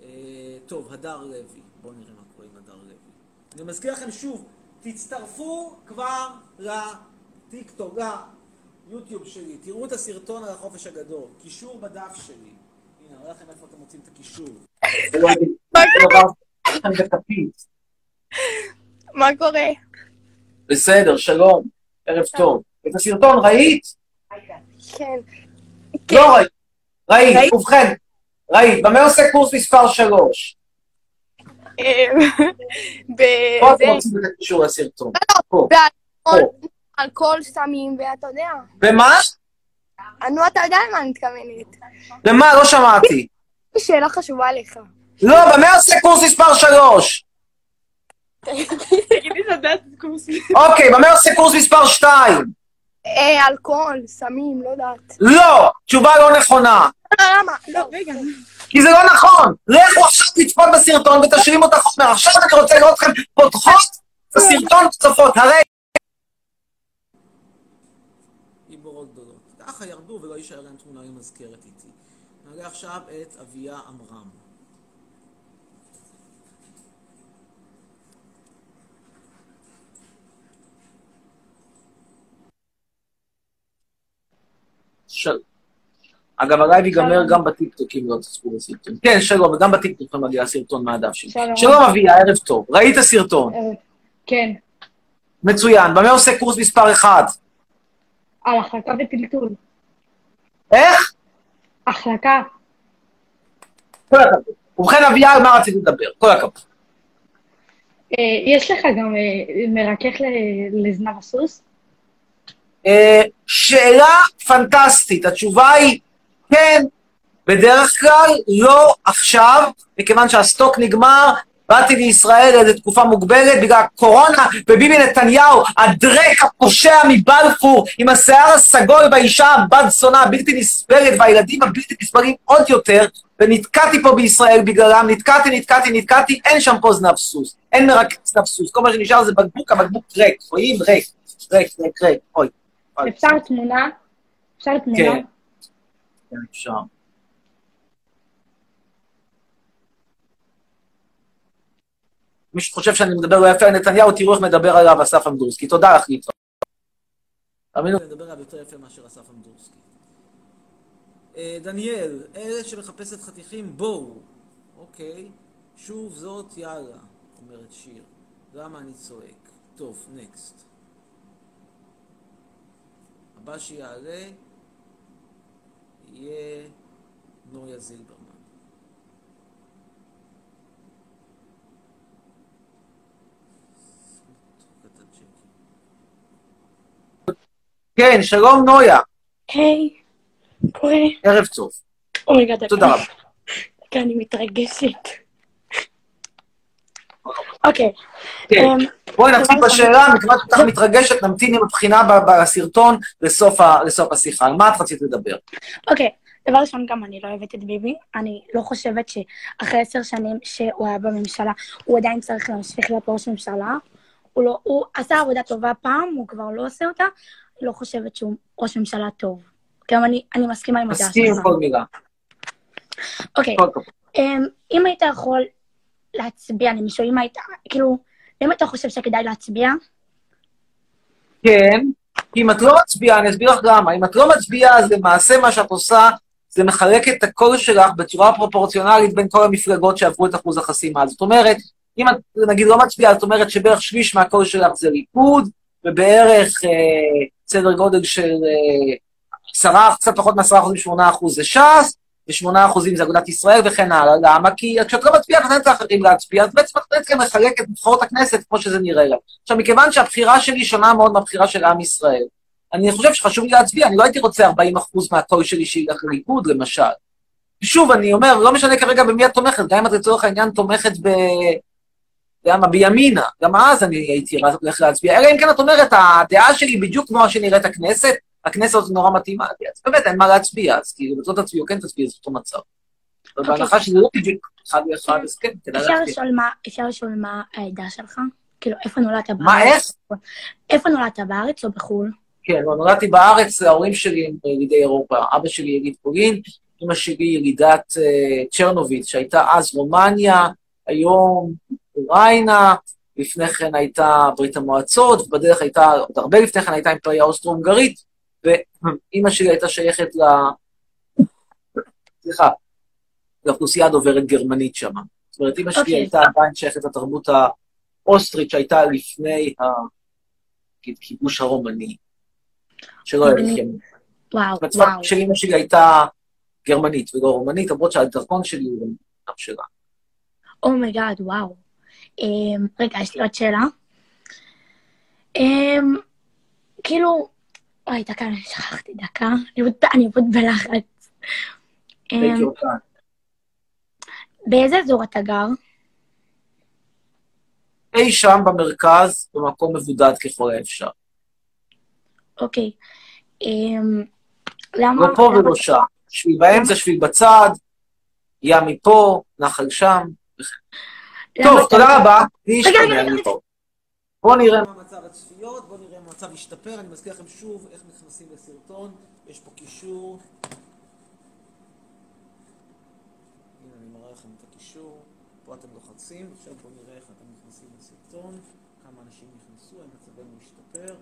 S1: אה, טוב, הדר לוי. בואו נראה מה קורה עם הדר לוי. אני מזכיר לכם שוב, תצטרפו כבר לטיקטוק, ליוטיוב שלי. תראו את הסרטון על החופש הגדול. קישור בדף שלי. הנה, אני אראה לכם איפה אתם מוצאים את הקישור.
S4: מה קורה?
S9: בסדר, שלום, ערב טוב. את הסרטון ראית?
S4: כן.
S9: לא ראית. ראית, ובכן, ראית. במה עושה קורס מספר 3? פה אתם רוצים את הקישור לסרטון. פה.
S4: באלכוהול, סמים, ואתה יודע.
S9: במה?
S4: נו, אתה יודע למה אני מתכוונת.
S9: במה? לא שמעתי.
S4: שאלה חשובה לך.
S9: לא, במה עושה קורס מספר 3?
S4: תגידי לדעת קורס.
S9: אוקיי, במה עושה קורס מספר 2?
S4: אה, אלכוהול, סמים, לא יודעת.
S9: לא, תשובה לא נכונה.
S4: למה? לא, רגע.
S9: כי זה לא נכון. לכו עכשיו לצפות בסרטון ותשלים אותה חומר. עכשיו אני רוצה לראות אתכם פותחות את הסרטון וצופות. הרי...
S1: ככה ירדו ולא יישאר להם תמונה עם מזכרת איתי. נעלה עכשיו את אביה עמרם.
S9: של... אגב, הלייב ייגמר גם בטיקטוק אם לא תצפו בסרטון. כן, שלום, וגם בטיקטוק מגיע סרטון מהדף שלי.
S13: שלום.
S9: שלום אביה, ערב טוב. ראית סרטון?
S13: כן,
S9: מצוין. במה עוסק קורס מספר 1?
S13: על החלקה וטלטול.
S9: איך?
S13: החלקה.
S9: כל הכבוד. ובכן, אביה, על מה רציתי לדבר? כל הכבוד.
S13: אה, יש לך גם אה, מרכך לזנב הסוס?
S9: אה, שאלה פנטסטית. התשובה היא כן, בדרך כלל לא עכשיו, מכיוון שהסטוק נגמר, באתי לישראל לאיזו תקופה מוגבלת בגלל הקורונה, וביבי נתניהו, הדרק הפושע מבלפור, עם השיער הסגול והאישה הבת זונה הבלתי נסבלת, והילדים הבלתי נסבלים עוד יותר, ונתקעתי פה בישראל בגללם, נתקעתי, נתקעתי, נתקעתי, אין שם פה זנב סוס, אין מרכז זנב סוס, כל מה שנשאר זה בקבוק, הבקבוק ריק, רואים? ריק, ריק, ריק, ריק, אוי.
S13: אפשר תמונה? אפשר תמונה?
S9: כן. כן, אפשר. מי שחושב שאני מדבר לא יפה על נתניהו, תראו איך מדבר עליו אסף אמדורסקי. תודה לך, ליצון. תאמינו.
S1: אני מדבר עליו יותר יפה מאשר אסף אמדורסקי. אה, דניאל, אלה שמחפשת חתיכים, בואו. אוקיי. שוב זאת, יאללה, אומרת שיר. למה אני צועק? טוב, נקסט. הבא שיעלה יהיה נויה זילברמן.
S9: כן, שלום נויה.
S4: היי, קורה?
S9: ערב טוב.
S4: רגע, דקה.
S9: תודה רבה.
S4: דקה, אני מתרגשת. אוקיי.
S9: כן.
S4: אמ,
S9: בואי נתחיל בשאלה, מכיוון שאת מתרגשת, נמתין עם הבחינה בסרטון לסוף השיחה. על מה את רצית לדבר?
S4: אוקיי, דבר ראשון, גם אני לא אוהבת את ביבי. אני לא חושבת שאחרי עשר שנים שהוא היה בממשלה, הוא עדיין צריך להמשיך להיות ראש ממשלה. הוא לא, הוא עשה עבודה טובה פעם, הוא כבר לא עושה אותה. לא חושבת שהוא ראש ממשלה טוב. גם אני, אני מסכימה עם הדעה
S9: מסכים עם
S4: שלך.
S9: כל מילה.
S4: אוקיי. אמ, אם היית יכול להצביע למישהו, אם היית, כאילו, אם אתה חושב שכדאי להצביע,
S9: כן, כי אם את לא מצביעה, אני אסביר לך למה. אם את לא מצביעה, אז למעשה מה שאת עושה, זה מחלק את הקול שלך בצורה פרופורציונלית בין כל המפלגות שעברו את אחוז החסימה. זאת אומרת, אם את נגיד לא מצביעה, זאת אומרת שבערך שליש מהקול שלך זה ליכוד, ובערך אה, סדר גודל של אה, עשרה, קצת פחות מעשרה אחוזים, שמונה אחוז זה ש"ס, ושמונה אחוזים זה אגודת ישראל וכן הלאה. למה? כי כשאת לא מצביעה, נותנת לאחרים להצביע, אז בעצם את בעצם מחלקת את נבחרות הכנסת כמו שזה נראה לה. עכשיו, מכיוון שהבחירה שלי שונה מאוד מהבחירה של עם ישראל, אני חושב שחשוב לי להצביע, אני לא הייתי רוצה 40 אחוז מהקול שלי שילך לליכוד, למשל. שוב, אני אומר, לא משנה כרגע במי את תומכת, גם אם את לצורך העניין תומכת ב... אתה יודע מה, בימינה, גם אז אני הייתי הולך להצביע, אלא אם כן את אומרת, הדעה שלי בדיוק כמו שנראית הכנסת, הכנסת הזאת נורא מתאימה אז באמת אין מה להצביע, אז כאילו, זאת תצביעו, כן תצביעו, זה אותו מצב. אבל בהנחה שזה לא בדיוק אחד ואחד, אז כן, כדאי להצביע.
S4: אפשר לשאול מה העדה שלך? כאילו, איפה נולדת בארץ?
S9: מה, איך?
S4: איפה נולדת בארץ או בחו"ל?
S9: כן, לא, נולדתי בארץ, ההורים שלי הם ילידי אירופה, אבא שלי יליד פולין, אמא שלי ילידת אה, צ'רנוביץ, שהייתה אז רומניה, היום אוקראינה, לפני כן הייתה ברית המועצות, ובדרך הייתה, עוד הרבה לפני כן הייתה אימפריה אוסטרו-הונגרית, ואימא שלי הייתה שייכת ל... סליחה, לאוכלוסייה דוברת גרמנית שם. זאת אומרת, אימא שלי
S4: אוקיי.
S9: הייתה עדיין שייכת לתרבות האוסטרית שהייתה לפני הכיבוש הרומני, שלא היה לכם.
S4: וואו, וואו.
S9: של אימא שלי הייתה גרמנית ולא רומנית, למרות שהדרכון שלי הוא גם שלה.
S4: oh my God, וואו. אמ, רגע, יש לי עוד שאלה. אמ, כאילו, וואי, דקה, אני שכחתי דקה. אני עוד- אני עוד בלחץ. אמ. באיזה אזור אתה גר?
S9: אי שם במרכז, במקום מבודד ככל האפשר.
S4: אוקיי. אמ, למה...
S9: לא פה ולא שם. שביל באמצע, שביל בצד, ים מפה, נחל שם. טוב, תודה רבה. בואו נראה מה מצב הצפיות, בואו נראה מה המצב השתפר. אני מזכיר לכם שוב איך נכנסים לסרטון. יש פה קישור. הנה, אני מראה לכם את הקישור. פה אתם לוחצים, עכשיו בואו נראה איך אתם נכנסים לסרטון. כמה אנשים נכנסו, האם מצבנו השתפר.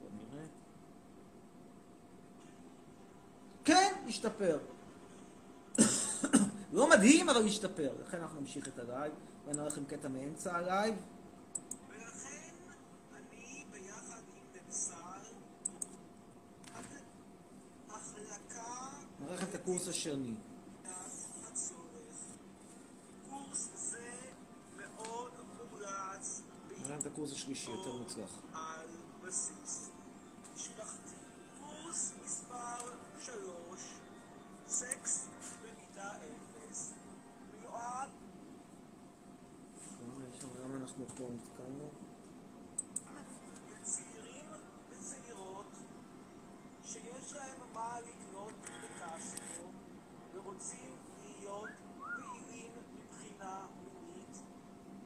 S9: בואו נראה. כן, השתפר. לא מדהים, אבל השתפר. לכן אנחנו נמשיך את הלייב, ואני אראה לכם קטע מאמצע הלייב.
S6: עם
S9: נראה לכם את הקורס
S6: מאוד מומלץ
S9: את הקורס השלישי, יותר מוצלח.
S6: על בסיס לצעירים וצעירות שיש להם מה לקנות בקסטרו ורוצים להיות פעילים מבחינה מינית,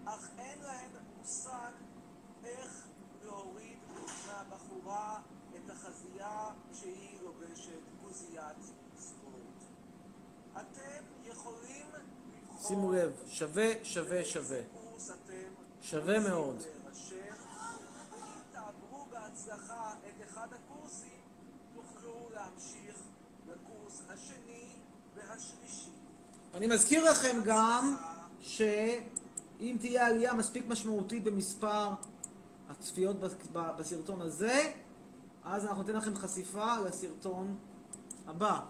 S6: אך אין להם מושג איך להוריד מהבחורה את החזייה שהיא לובשת גוזיית ספורט. אתם יכולים לבחור
S9: שימו לב, שווה, שווה, שווה. שווה מאוד.
S6: תעברו בהצלחה את אחד הקורסים, תוכלו להמשיך לקורס השני והשלישי.
S9: אני מזכיר לכם גם שאם תהיה עלייה מספיק משמעותית במספר הצפיות בסרטון הזה, אז אנחנו ניתן לכם חשיפה לסרטון הבא.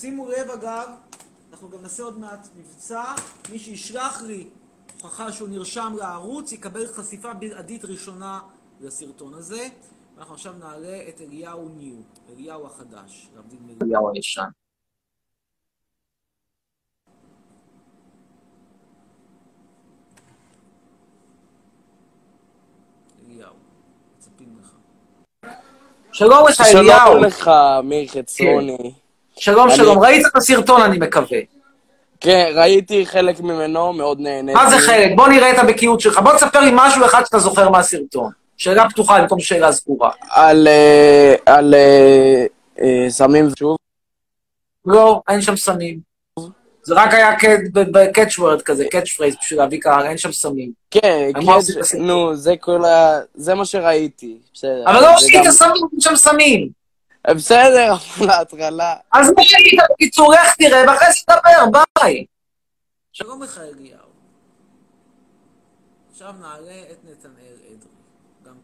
S9: שימו לב אגב, אנחנו גם נעשה עוד מעט מבצע, מי שישלח לי הוכחה שהוא נרשם לערוץ יקבל חשיפה בלעדית ראשונה לסרטון הזה. ואנחנו עכשיו נעלה את אליהו ניו, אליהו החדש, להבדיל מאליהו הישן. אליהו, מצפים לך. שלום לך,
S5: שלום
S9: אליהו.
S5: לך, אמיר חצרוני.
S9: שלום, שלום. ראית את הסרטון, אני מקווה.
S5: כן, ראיתי חלק ממנו, מאוד נהניתי.
S9: מה זה חלק? בוא נראה את הבקיאות שלך. בוא תספר לי משהו אחד שאתה זוכר מהסרטון. שאלה פתוחה במקום שאלה סגורה.
S5: על... אה, על... אה, אה, סמים שוב?
S9: לא, אין שם סמים. זה רק היה ב catchword כזה, catchphrase בשביל להביא קהל, אין שם סמים.
S5: כן,
S9: את?
S5: נו, זה כל ה... זה מה שראיתי.
S9: אבל לא
S5: זה
S9: עשית
S5: גם-
S9: סמים, אין שם סמים.
S5: בסדר, אבל להטרלה.
S9: אז מה ראית? בקיצור, לך תראה, ואחרי זה תדבר, ביי.
S1: שלום לך, אליהו. עכשיו נעלה את נתנאל אדרי. גם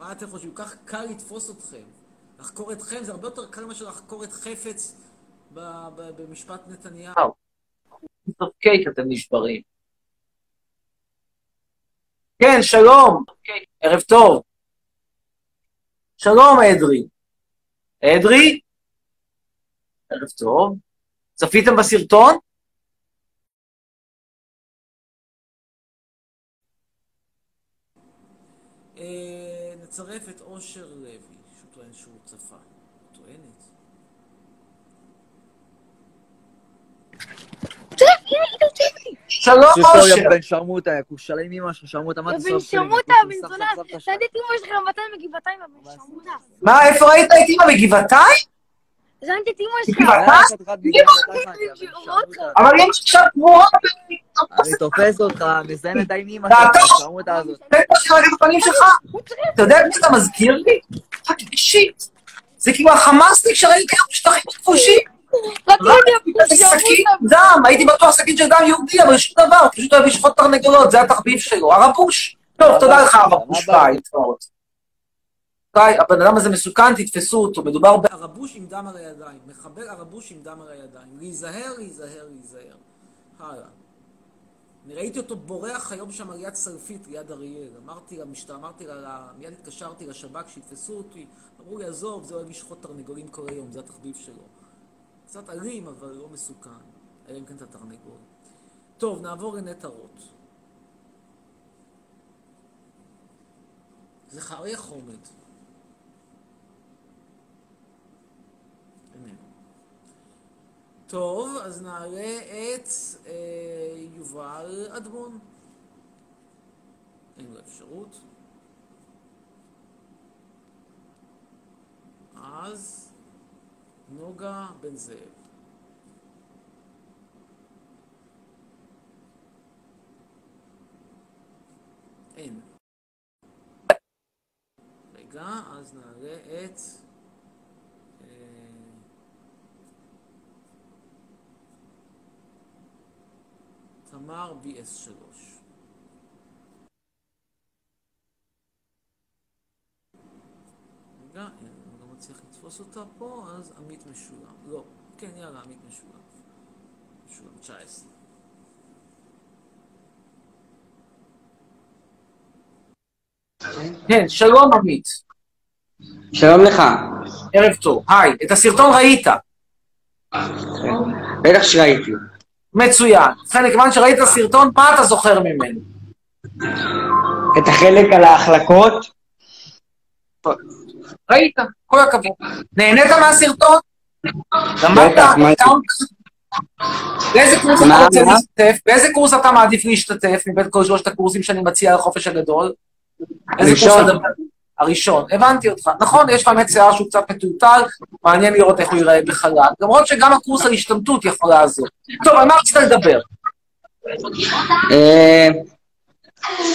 S1: מה אתם חושבים? כך קל לתפוס אתכם. לחקור אתכם זה הרבה יותר קל מאשר לחקור את חפץ במשפט נתניהו.
S9: בסוף קייק אתם נשברים. כן, שלום. ערב טוב. שלום, אדרי. אדרי? ערב טוב. צפיתם בסרטון?
S1: אה, נצרף את אושר לוי, שהוא טוען שהוא צפה. טוענת.
S9: שלום, אושר.
S14: בן שרמוטה, יא כושל עם אמא שלך, שרמוטה, מה
S4: בן
S14: סוף שלי?
S4: שרמוטה, בן זונה.
S14: שלך.
S4: שאלתי את אמא שלך מתי מגבעתיים, בן שרמוטה.
S9: מה, איפה ראית את אמא בגבעתיים?
S4: שאלתי את אמא שלך.
S9: בגבעתיים? אבל אמא עכשיו גבוהה.
S14: אני תופס אותך, מזיין את האם אמא שלך, השרמוטה הזאת.
S9: את הפנים שלך. אתה יודע מי אתה מזכיר לי? shit. זה כאילו החמאסניק שראיתי היום בשטחים הכבושים. זה סכין דם, הייתי בטוח סכין של דם יהודי, אבל שום דבר, פשוט אוהב לשחוט תרנגולות, זה התחביב שלו. ערבוש. טוב, תודה לך, ערבוש, ביי, להתראות. ביי, הבן אדם הזה מסוכן, תתפסו אותו, מדובר ב...
S1: ערבוש עם דם על הידיים. מחבל ערבוש עם דם על הידיים. להיזהר, להיזהר, להיזהר. הלאה. אני ראיתי אותו בורח היום שם על יד סלפית, ליד אריאל. אמרתי למשטרה, אמרתי לה- מיד התקשרתי לשב"כ שיתפסו אותי. אמרו לי, עזוב, זה אוהב לשחוט תרנגולים כל היום, זה התחביב שלו. קצת אלים, אבל לא מסוכן. אלא אם כן אתה תרנגול. טוב, נעבור לנטע רוט. זכריה חומד. טוב, אז נעלה את אה, יובל אדמון. אין לו אפשרות. אז נוגה בן זאב. אין. רגע, אז נעלה את... אה, תמר BS3. רגע, אין, מצליח לתפוס אותה פה, אז עמית משולם. לא, כן, יאללה, עמית משולם. משולם 19.
S9: כן, שלום עמית.
S15: שלום לך.
S9: ערב טוב. היי, את הסרטון ראית.
S15: בטח שראיתי.
S9: מצוין. ובכן, כיוון שראית את הסרטון, מה אתה זוכר ממנו?
S15: את החלק על ההחלקות?
S9: ראית, כל הכבוד. נהנית מהסרטון? למדת? באיזה קורס אתה רוצה? להשתתף? באיזה קורס אתה מעדיף להשתתף מבין כל שלושת הקורסים שאני מציע לחופש הגדול?
S15: הראשון.
S9: הראשון, הבנתי אותך. נכון, יש לך באמת שיער שהוא קצת מטולטל, מעניין לראות איך הוא ייראה בחלל. למרות שגם הקורס על השתמטות יכול לעזור. טוב, על מה רצית לדבר?
S15: אה,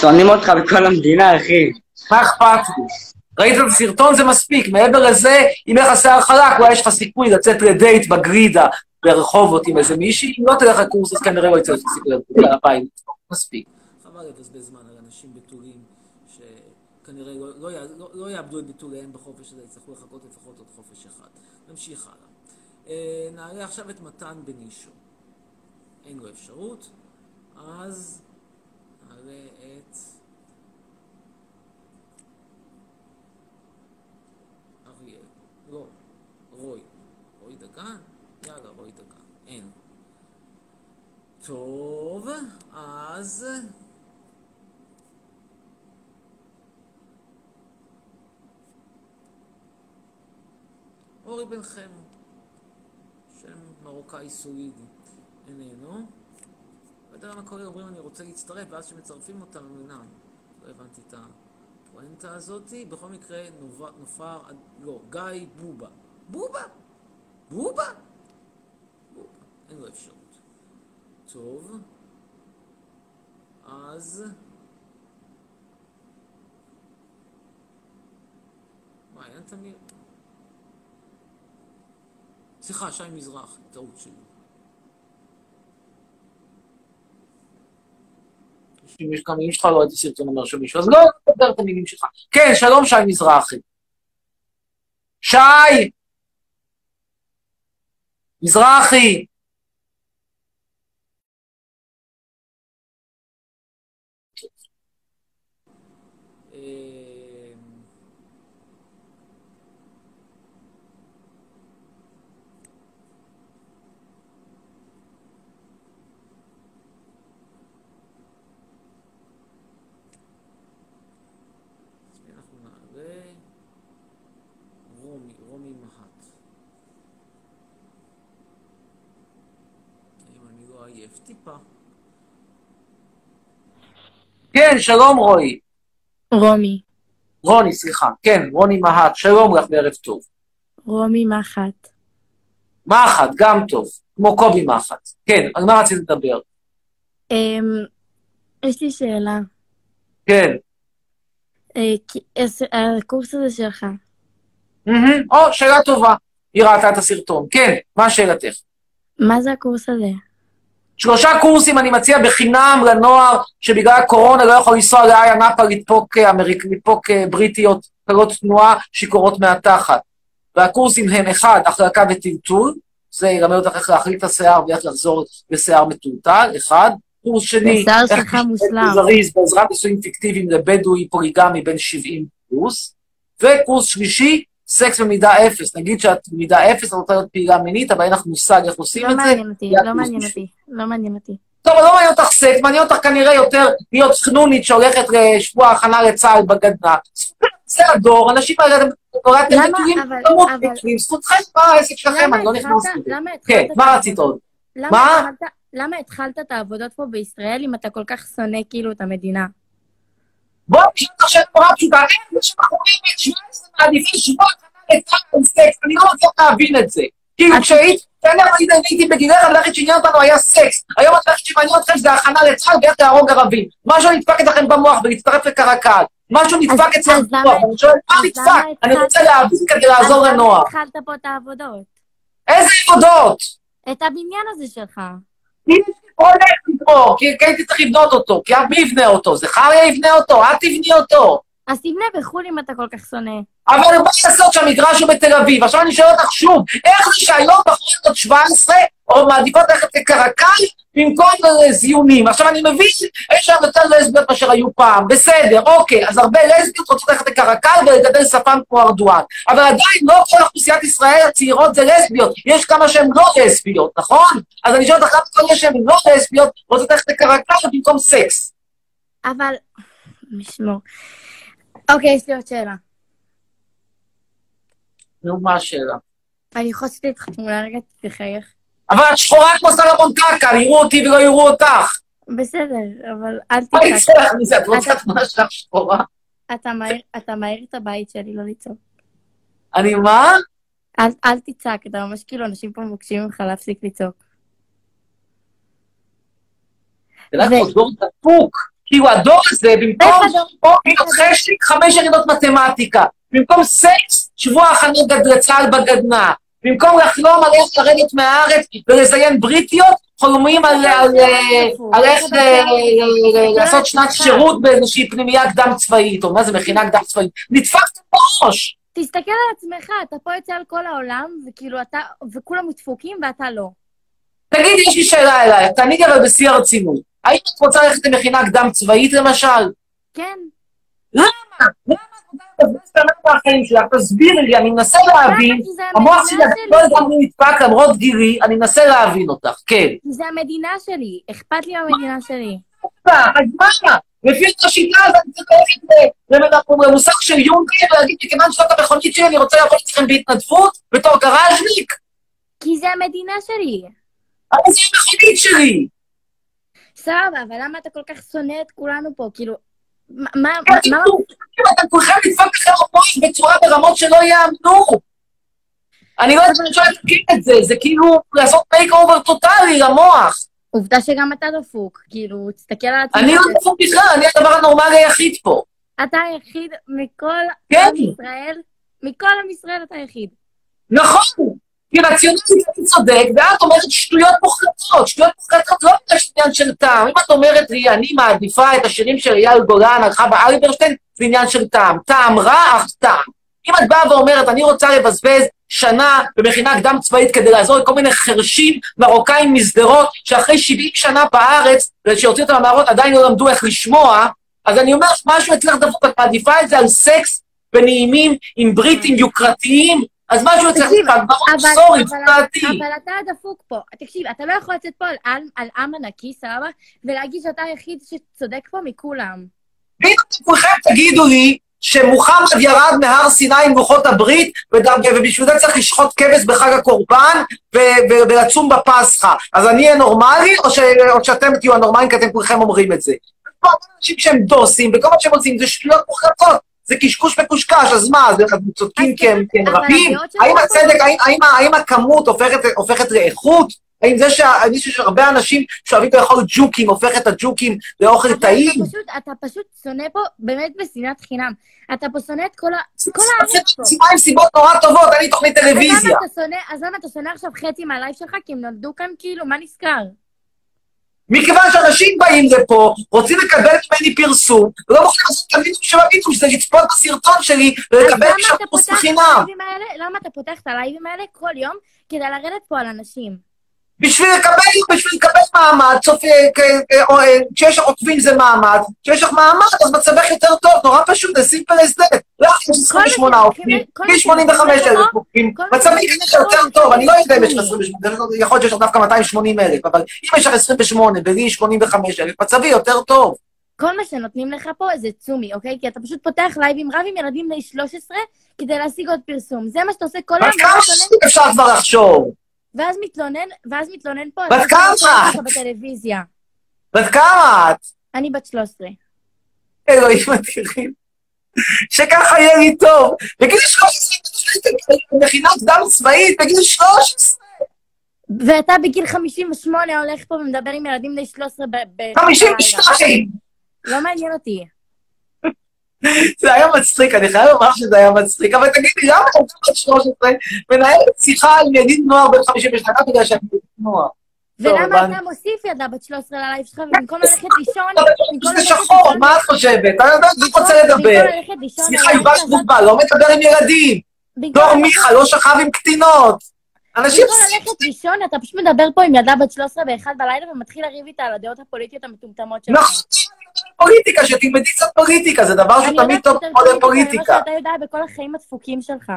S15: שונאים אותך בכל המדינה, אחי.
S9: מה אכפת לי? ראית את הסרטון, זה מספיק. מעבר לזה, אם יהיה לך שיער חלק, אולי יש לך סיכוי לצאת לדייט בגרידה ברחובות עם איזה מישהי. אם לא תלך לקורס, אז כנראה לא יצא לך סיכוי לצאת לבית. מספיק.
S1: חבל לבזבז זמן על אנשים בתולים שכנראה לא, לא, לא, לא יאבדו את בתוליהם בחופש הזה, יצטרכו לחכות לפחות עוד חופש אחד. נמשיך הלאה. אה, נעלה עכשיו את מתן בנישו. אין לו אפשרות, אז נעלה את... לא, רוי. רוי דגן? יאללה, רוי דגן. אין. טוב, אז...
S9: אורי בן חמו, שם מרוקאי סואידי, איננו. בדרך המקורי אומרים אני רוצה להצטרף, ואז שמצרפים אותם הם אינם. לא הבנתי את ה... הפואנטה הזאתי. בכל מקרה, נופר, לא, גיא בובה. בובה? בובה? בובה. אין לו אפשרות. טוב. אז... מעיין תמיר. סליחה, שי מזרח, טעות שלי. אם יש כמה מילים שלך, לא ראיתי סרטון אומר של מישהו, אז לא תדבר את המילים שלך. כן, שלום שי מזרחי. שי! מזרחי! אז מי אנחנו נעלה? רומי, רומי מהט. אם אני לא עייף טיפה. כן, שלום רועי.
S16: רומי.
S9: רוני, סליחה. כן, רוני מהט. שלום לך וערב טוב.
S16: רומי מחט.
S9: מחט, גם טוב. כמו קובי מחט. כן, על מה רצית לדבר?
S16: אמ, יש לי שאלה.
S9: כן.
S16: אה, הקורס הזה שלך.
S9: או, שאלה טובה. היא ראתה את הסרטון. כן, מה שאלתך?
S16: מה זה הקורס הזה?
S9: שלושה קורסים אני מציע בחינם לנוער שבגלל הקורונה לא יכול לנסוע לאיה נאפה לדפוק, אה, אמריק, לדפוק אה, בריטיות קלות תנועה שיכורות מהתחת. והקורסים הם אחד, החלקה וטלטול, זה ילמד אותך איך להחליט את השיער ואיך לחזור לשיער מטולטל, אחד. קורס שני, איך. זריז בעזרת ניסויים פיקטיביים לבדואי פוליגמי בן 70 פלוס. וקורס שלישי, סקס במידה אפס. נגיד שאת במידה אפס, את רוצה להיות פעילה מינית, אבל אין לך מושג איך עושים
S16: לא
S9: את זה.
S16: מעניין אותי, לא מעניין. אותי, לא מעניין אותי.
S9: טוב, לא מעניין אותך סקס, מעניין אותך כנראה יותר להיות חנונית שהולכת לשבוע הכנה לצה"ל בגדנ"ע. זה הדור, אנשים האלה, אתם? נטויים,
S16: אבל-
S9: נטויים, זכותכם, מה העסק שלכם, אני לא נכנס לזה. כן, מה רצית עוד? מה?
S16: למה התחלת את העבודות פה בישראל אם אתה כל כך שונא כאילו את המדינה?
S9: בוא נשאל אותך שאלה נורא פשוטה, איך זה שבחורים בן 17 מעדיפים שבוע הכנה לצה"ל סקס? אני לא מצליח להבין את זה. כאילו, כשהיית, כשאני הייתי- הייתי בגילך, הדבר שעניין אותנו היה סקס. היום הדבר שמעניין אתכם זה הכנה לצה"ל ואיך להרוג ערבים. משהו נדפק אצלכם במוח ולהצטרף לקרקל. משהו נדפק אצלכם במוח. אני שואל, מה נדפק? אני רוצה להבין כדי לעזור לנוער.
S16: התחלת פה את העבודות?
S9: איזה עבודות?
S16: את הבניין הזה שלך.
S9: הולך לבנות, כי הייתי צריך לבנות אותו. כי מי יבנה אותו? זה חריה יבנה אותו? את תבני אותו.
S16: אז תבנה בחו"ל אם אתה כל כך שונא.
S9: אבל מה לעשות שהמגרש הוא בתל אביב? עכשיו אני שואל אותך שוב, איך זה שהיום בחורות בת 17 או מעדיפות ללכת לקרקל במקום לזיונים? עכשיו אני מבין, יש שם יותר לסביות מאשר היו פעם, בסדר, אוקיי, אז הרבה לסביות רוצות ללכת לקרקל ולגדל שפם כמו ארדואן, אבל עדיין לא כל אוכלוסיית ישראל הצעירות זה לסביות, יש כמה שהן לא לסביות, נכון? אז אני שואל אותך, למה כל אלה שהן לא לסביות רוצות ללכת לקרקל במקום סקס?
S16: אבל... משמור. אוקיי, יש לי עוד שאלה.
S9: נו, מה השאלה?
S16: אני יכולה לעשות איתך תמונה רגע, תחייך.
S9: אבל את שחורה כמו סלומון קקה, יראו אותי ולא יראו אותך.
S16: בסדר, אבל אל
S9: מה
S16: תצעק.
S9: יצא לך מזה? את רוצה תמונה שלך שחורה?
S16: אתה מעיר את הבית שלי, לא לצעוק.
S9: אני מה?
S16: אל, תצעק, אתה ממש כאילו, אנשים פה מבקשים ממך להפסיק לצעוק.
S9: זה רק דור דפוק. כאילו הדור הזה, במקום חשק, חמש ירידות מתמטיקה. במקום סקס, שבוע הכנה גד- לצה"ל בגדנ"ע. במקום לחלום על איך לרדת מהארץ ולזיין בריטיות, חולמים על על איך אה, אה, לעשות שנת שירות באיזושהי פנימייה קדם צבאית, או מה זה מכינה קדם צבאית. נדפקתם בראש.
S16: תסתכל על עצמך, אתה פה יוצא על כל העולם, וכאילו אתה, וכולם דפוקים ואתה לא.
S9: תגידי, יש לי שאלה אלייך, תעניק אבל בשיא הרצינות. האם את רוצה ללכת למכינה קדם צבאית למשל?
S16: כן.
S9: למה? למה את רוצה לבזבז את המאה בחיים שלך? תסבירי לי, אני מנסה להבין.
S16: זה
S9: המוח שלי. לא לגמרי נדפק למרות גילי, אני מנסה להבין אותך, כן.
S16: זה המדינה שלי, אכפת לי מהמדינה שלי.
S9: אז מה? לפי השיטה הזאת אני צריך ללכת ל- למוסך של יונקי ולהגיד, מכיוון שזאת המכונית שלי, אני רוצה לעבוד אתכם בהתנדבות בתור גראז'ניק.
S16: כי זה המדינה שלי.
S9: אבל זו המכונית שלי.
S16: סבבה, אבל למה אתה כל כך שונא את כולנו פה? כאילו, מה... מה... מה-
S9: אתם כולכם דפוק לכם המוח בצורה ברמות שלא יאמנו. אני לא יודעת אפשר להגיד את זה, זה כאילו לעשות makeover טוטאלי למוח.
S16: עובדה שגם אתה דפוק, כאילו, תסתכל על עצמך.
S9: אני לא דפוק בכלל, אני הדבר הנורמלי היחיד פה.
S16: אתה היחיד מכל
S9: כן.
S16: עם ישראל, מכל עם ישראל אתה היחיד.
S9: נכון, רציונלית אני צודק, ואת אומרת שטויות מוחלטות, שטויות מוחלטות לא יש עניין של טעם. אם את אומרת לי, אני מעדיפה את השירים של אייל גולן על חווה אלברשטיין, זה עניין של טעם. טעם רע, אך טעם. אם את באה ואומרת, אני רוצה לבזבז שנה במכינה קדם צבאית כדי לעזור לכל מיני חרשים מרוקאים משדרות, שאחרי 70 שנה בארץ, ושהוציאו אותם מהמערות עדיין לא למדו איך לשמוע, אז אני אומר שמשהו אצלך דפוק, את מעדיפה את זה על סקס ונעימים עם בריטים יוקרתיים, אז משהו אצלך
S16: תקשיב,
S9: דפוק, ברור,
S16: אבל-
S9: סורי, זו
S16: אבל-
S9: דעתי.
S16: אבל אתה דפוק פה. תקשיב, אתה לא יכול לצאת פה על- על- עם ענקי, סבבה? ולהגיד שאתה היחיד שצודק פה מכולם.
S9: אתם כולכם תגידו לי שמוחמד ירד מהר סיני עם לוחות הברית, ובשביל זה צריך לשחוט כבש בחג הקורבן ולצום בפסחא. אז אני אהיה נורמלי, או, ש- או שאתם תהיו הנורמליים כי אתם כולכם אומרים את זה? הרבה אנשים שהם דוסים, וכל מה שהם עושים זה שטויות מוחלטות. זה קשקוש מקושקש, אז מה, אז צודקים כי הם רבים? האם הצדק, האם- הכמות הופכת- לאיכות? האם זה חושב שהרבה אנשים שאוהבים לאכול ג'וקים, הופך את הג'וקים לאוכל טעים?
S16: אתה פשוט, אתה פשוט שונא פה באמת בשנאת חינם. אתה פה שונא את כל, הארץ פה.
S9: סיבה עם סיבות נורא טובות, אין לי תוכנית טלוויזיה.
S16: אז למה אתה שונא עכשיו חצי מהלייב שלך? כי הם נולדו כאן כאילו, מה נסגר?
S9: מכיוון שאנשים באים לפה, רוצים לקבל ממני פרסום, ולא מוכנים לעשות את המינימום של המינימום, שזה לצפות בסרטון שלי ולקבל משם
S16: את
S9: חינם.
S16: למה אתה פותח את הלייבים האלה כל יום כדי לרדת פה על אנשים?
S9: בשביל לקבל, בשביל לקבל מעמד, סוף, אה, אה, אה, כשיש לך עוקבים זה מעמד, כשיש לך מעמד אז מצבך יותר טוב, נורא פשוט, זה סימפל as that. לא יש 28 עוקבים, לי 85 אלף עוקבים, מצבי כנראה יותר טוב, אני לא יודע אם יש לך 28, יכול להיות שיש לך דווקא 280 אלף, אבל אם יש לך 28 ולי 85 אלף, מצבי יותר טוב.
S16: כל מה שנותנים לך פה זה צומי, אוקיי? כי אתה פשוט פותח לייבים רב עם ילדים בני 13 כדי להשיג עוד פרסום. זה מה שאתה עושה כל היום.
S9: כמה
S16: ואז מתלונן-
S9: שנים אפשר כבר לחשוב?
S16: ואז מתלונן, ואז מתלונן פה.
S9: בת כמה את?
S16: בטלוויזיה.
S9: בת כמה את?
S16: אני בת 13.
S9: אלוהים אדירים. שככה יהיה לי טוב. בגיל 13, מכינה קדם צבאית, בגיל 13.
S16: ואתה בגיל 58 הולך פה ומדבר עם ילדים בני 13 ב... ב-
S9: 52.
S16: לא מעניין אותי.
S9: זה היה מצחיק, אני חייב לומר שזה היה מצחיק, אבל תגידי, למה אתה בת 13 מנהלת שיחה עם ידיד נוער בן 52? רק בגלל שאני ידיד נוער.
S16: ולמה. אתה מוסיף ילדה בת 13 ללייב שלך, ובמקום ללכת לישון,
S9: זה שחור, מה את חושבת? אני יודע שאתה רוצה לדבר. סליחה,
S16: אז
S9: שטרובל, לא מדבר עם ילדים. דור מיכה לא שכב עם קטינות. אנשים...
S16: במקום ללכת לישון, אתה פשוט מדבר פה עם ילדה בת 13 באחד בלילה ומתחיל לריב איתה על הדעות הפוליטיות המטומטמות שלך.
S9: נכון, פוליטיקה, שתלמדי קצת פוליטיקה, זה דבר
S16: אני
S9: שתמיד
S16: יודעת
S9: טוב
S16: יותר
S9: ללמוד על
S16: פוליטיקה
S9: פוליטיקה.
S16: ממה שאתה יודע בכל החיים הדפוקים שלך.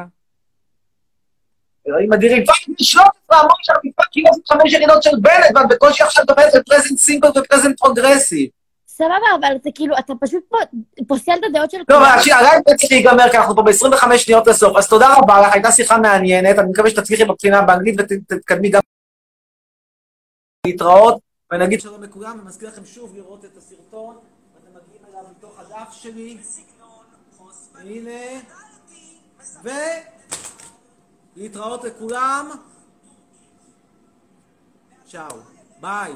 S9: אלוהים אדירים. פאקינג 13 אמרו שאני fucking עושה חמש ירידות של בנט, ואת בקושי עכשיו מדברת על present simple ו present progressive.
S16: סבבה, אבל זה כאילו, אתה פשוט פוסל את הדעות של
S9: לא, אבל הלייב צריך להיגמר, כי אנחנו פה ב-25 שניות לסוף. אז תודה רבה לך, הייתה שיחה מעניינת, אני מקווה שתצליחי בבחינה באנגלית ותתקדמי גם להתראות, ונגיד שלום לכולם, ומזכיר לכם שוב לראות את הסרטון, הדף שלי, הנה, ולהתראות לכולם, צ'או, ביי.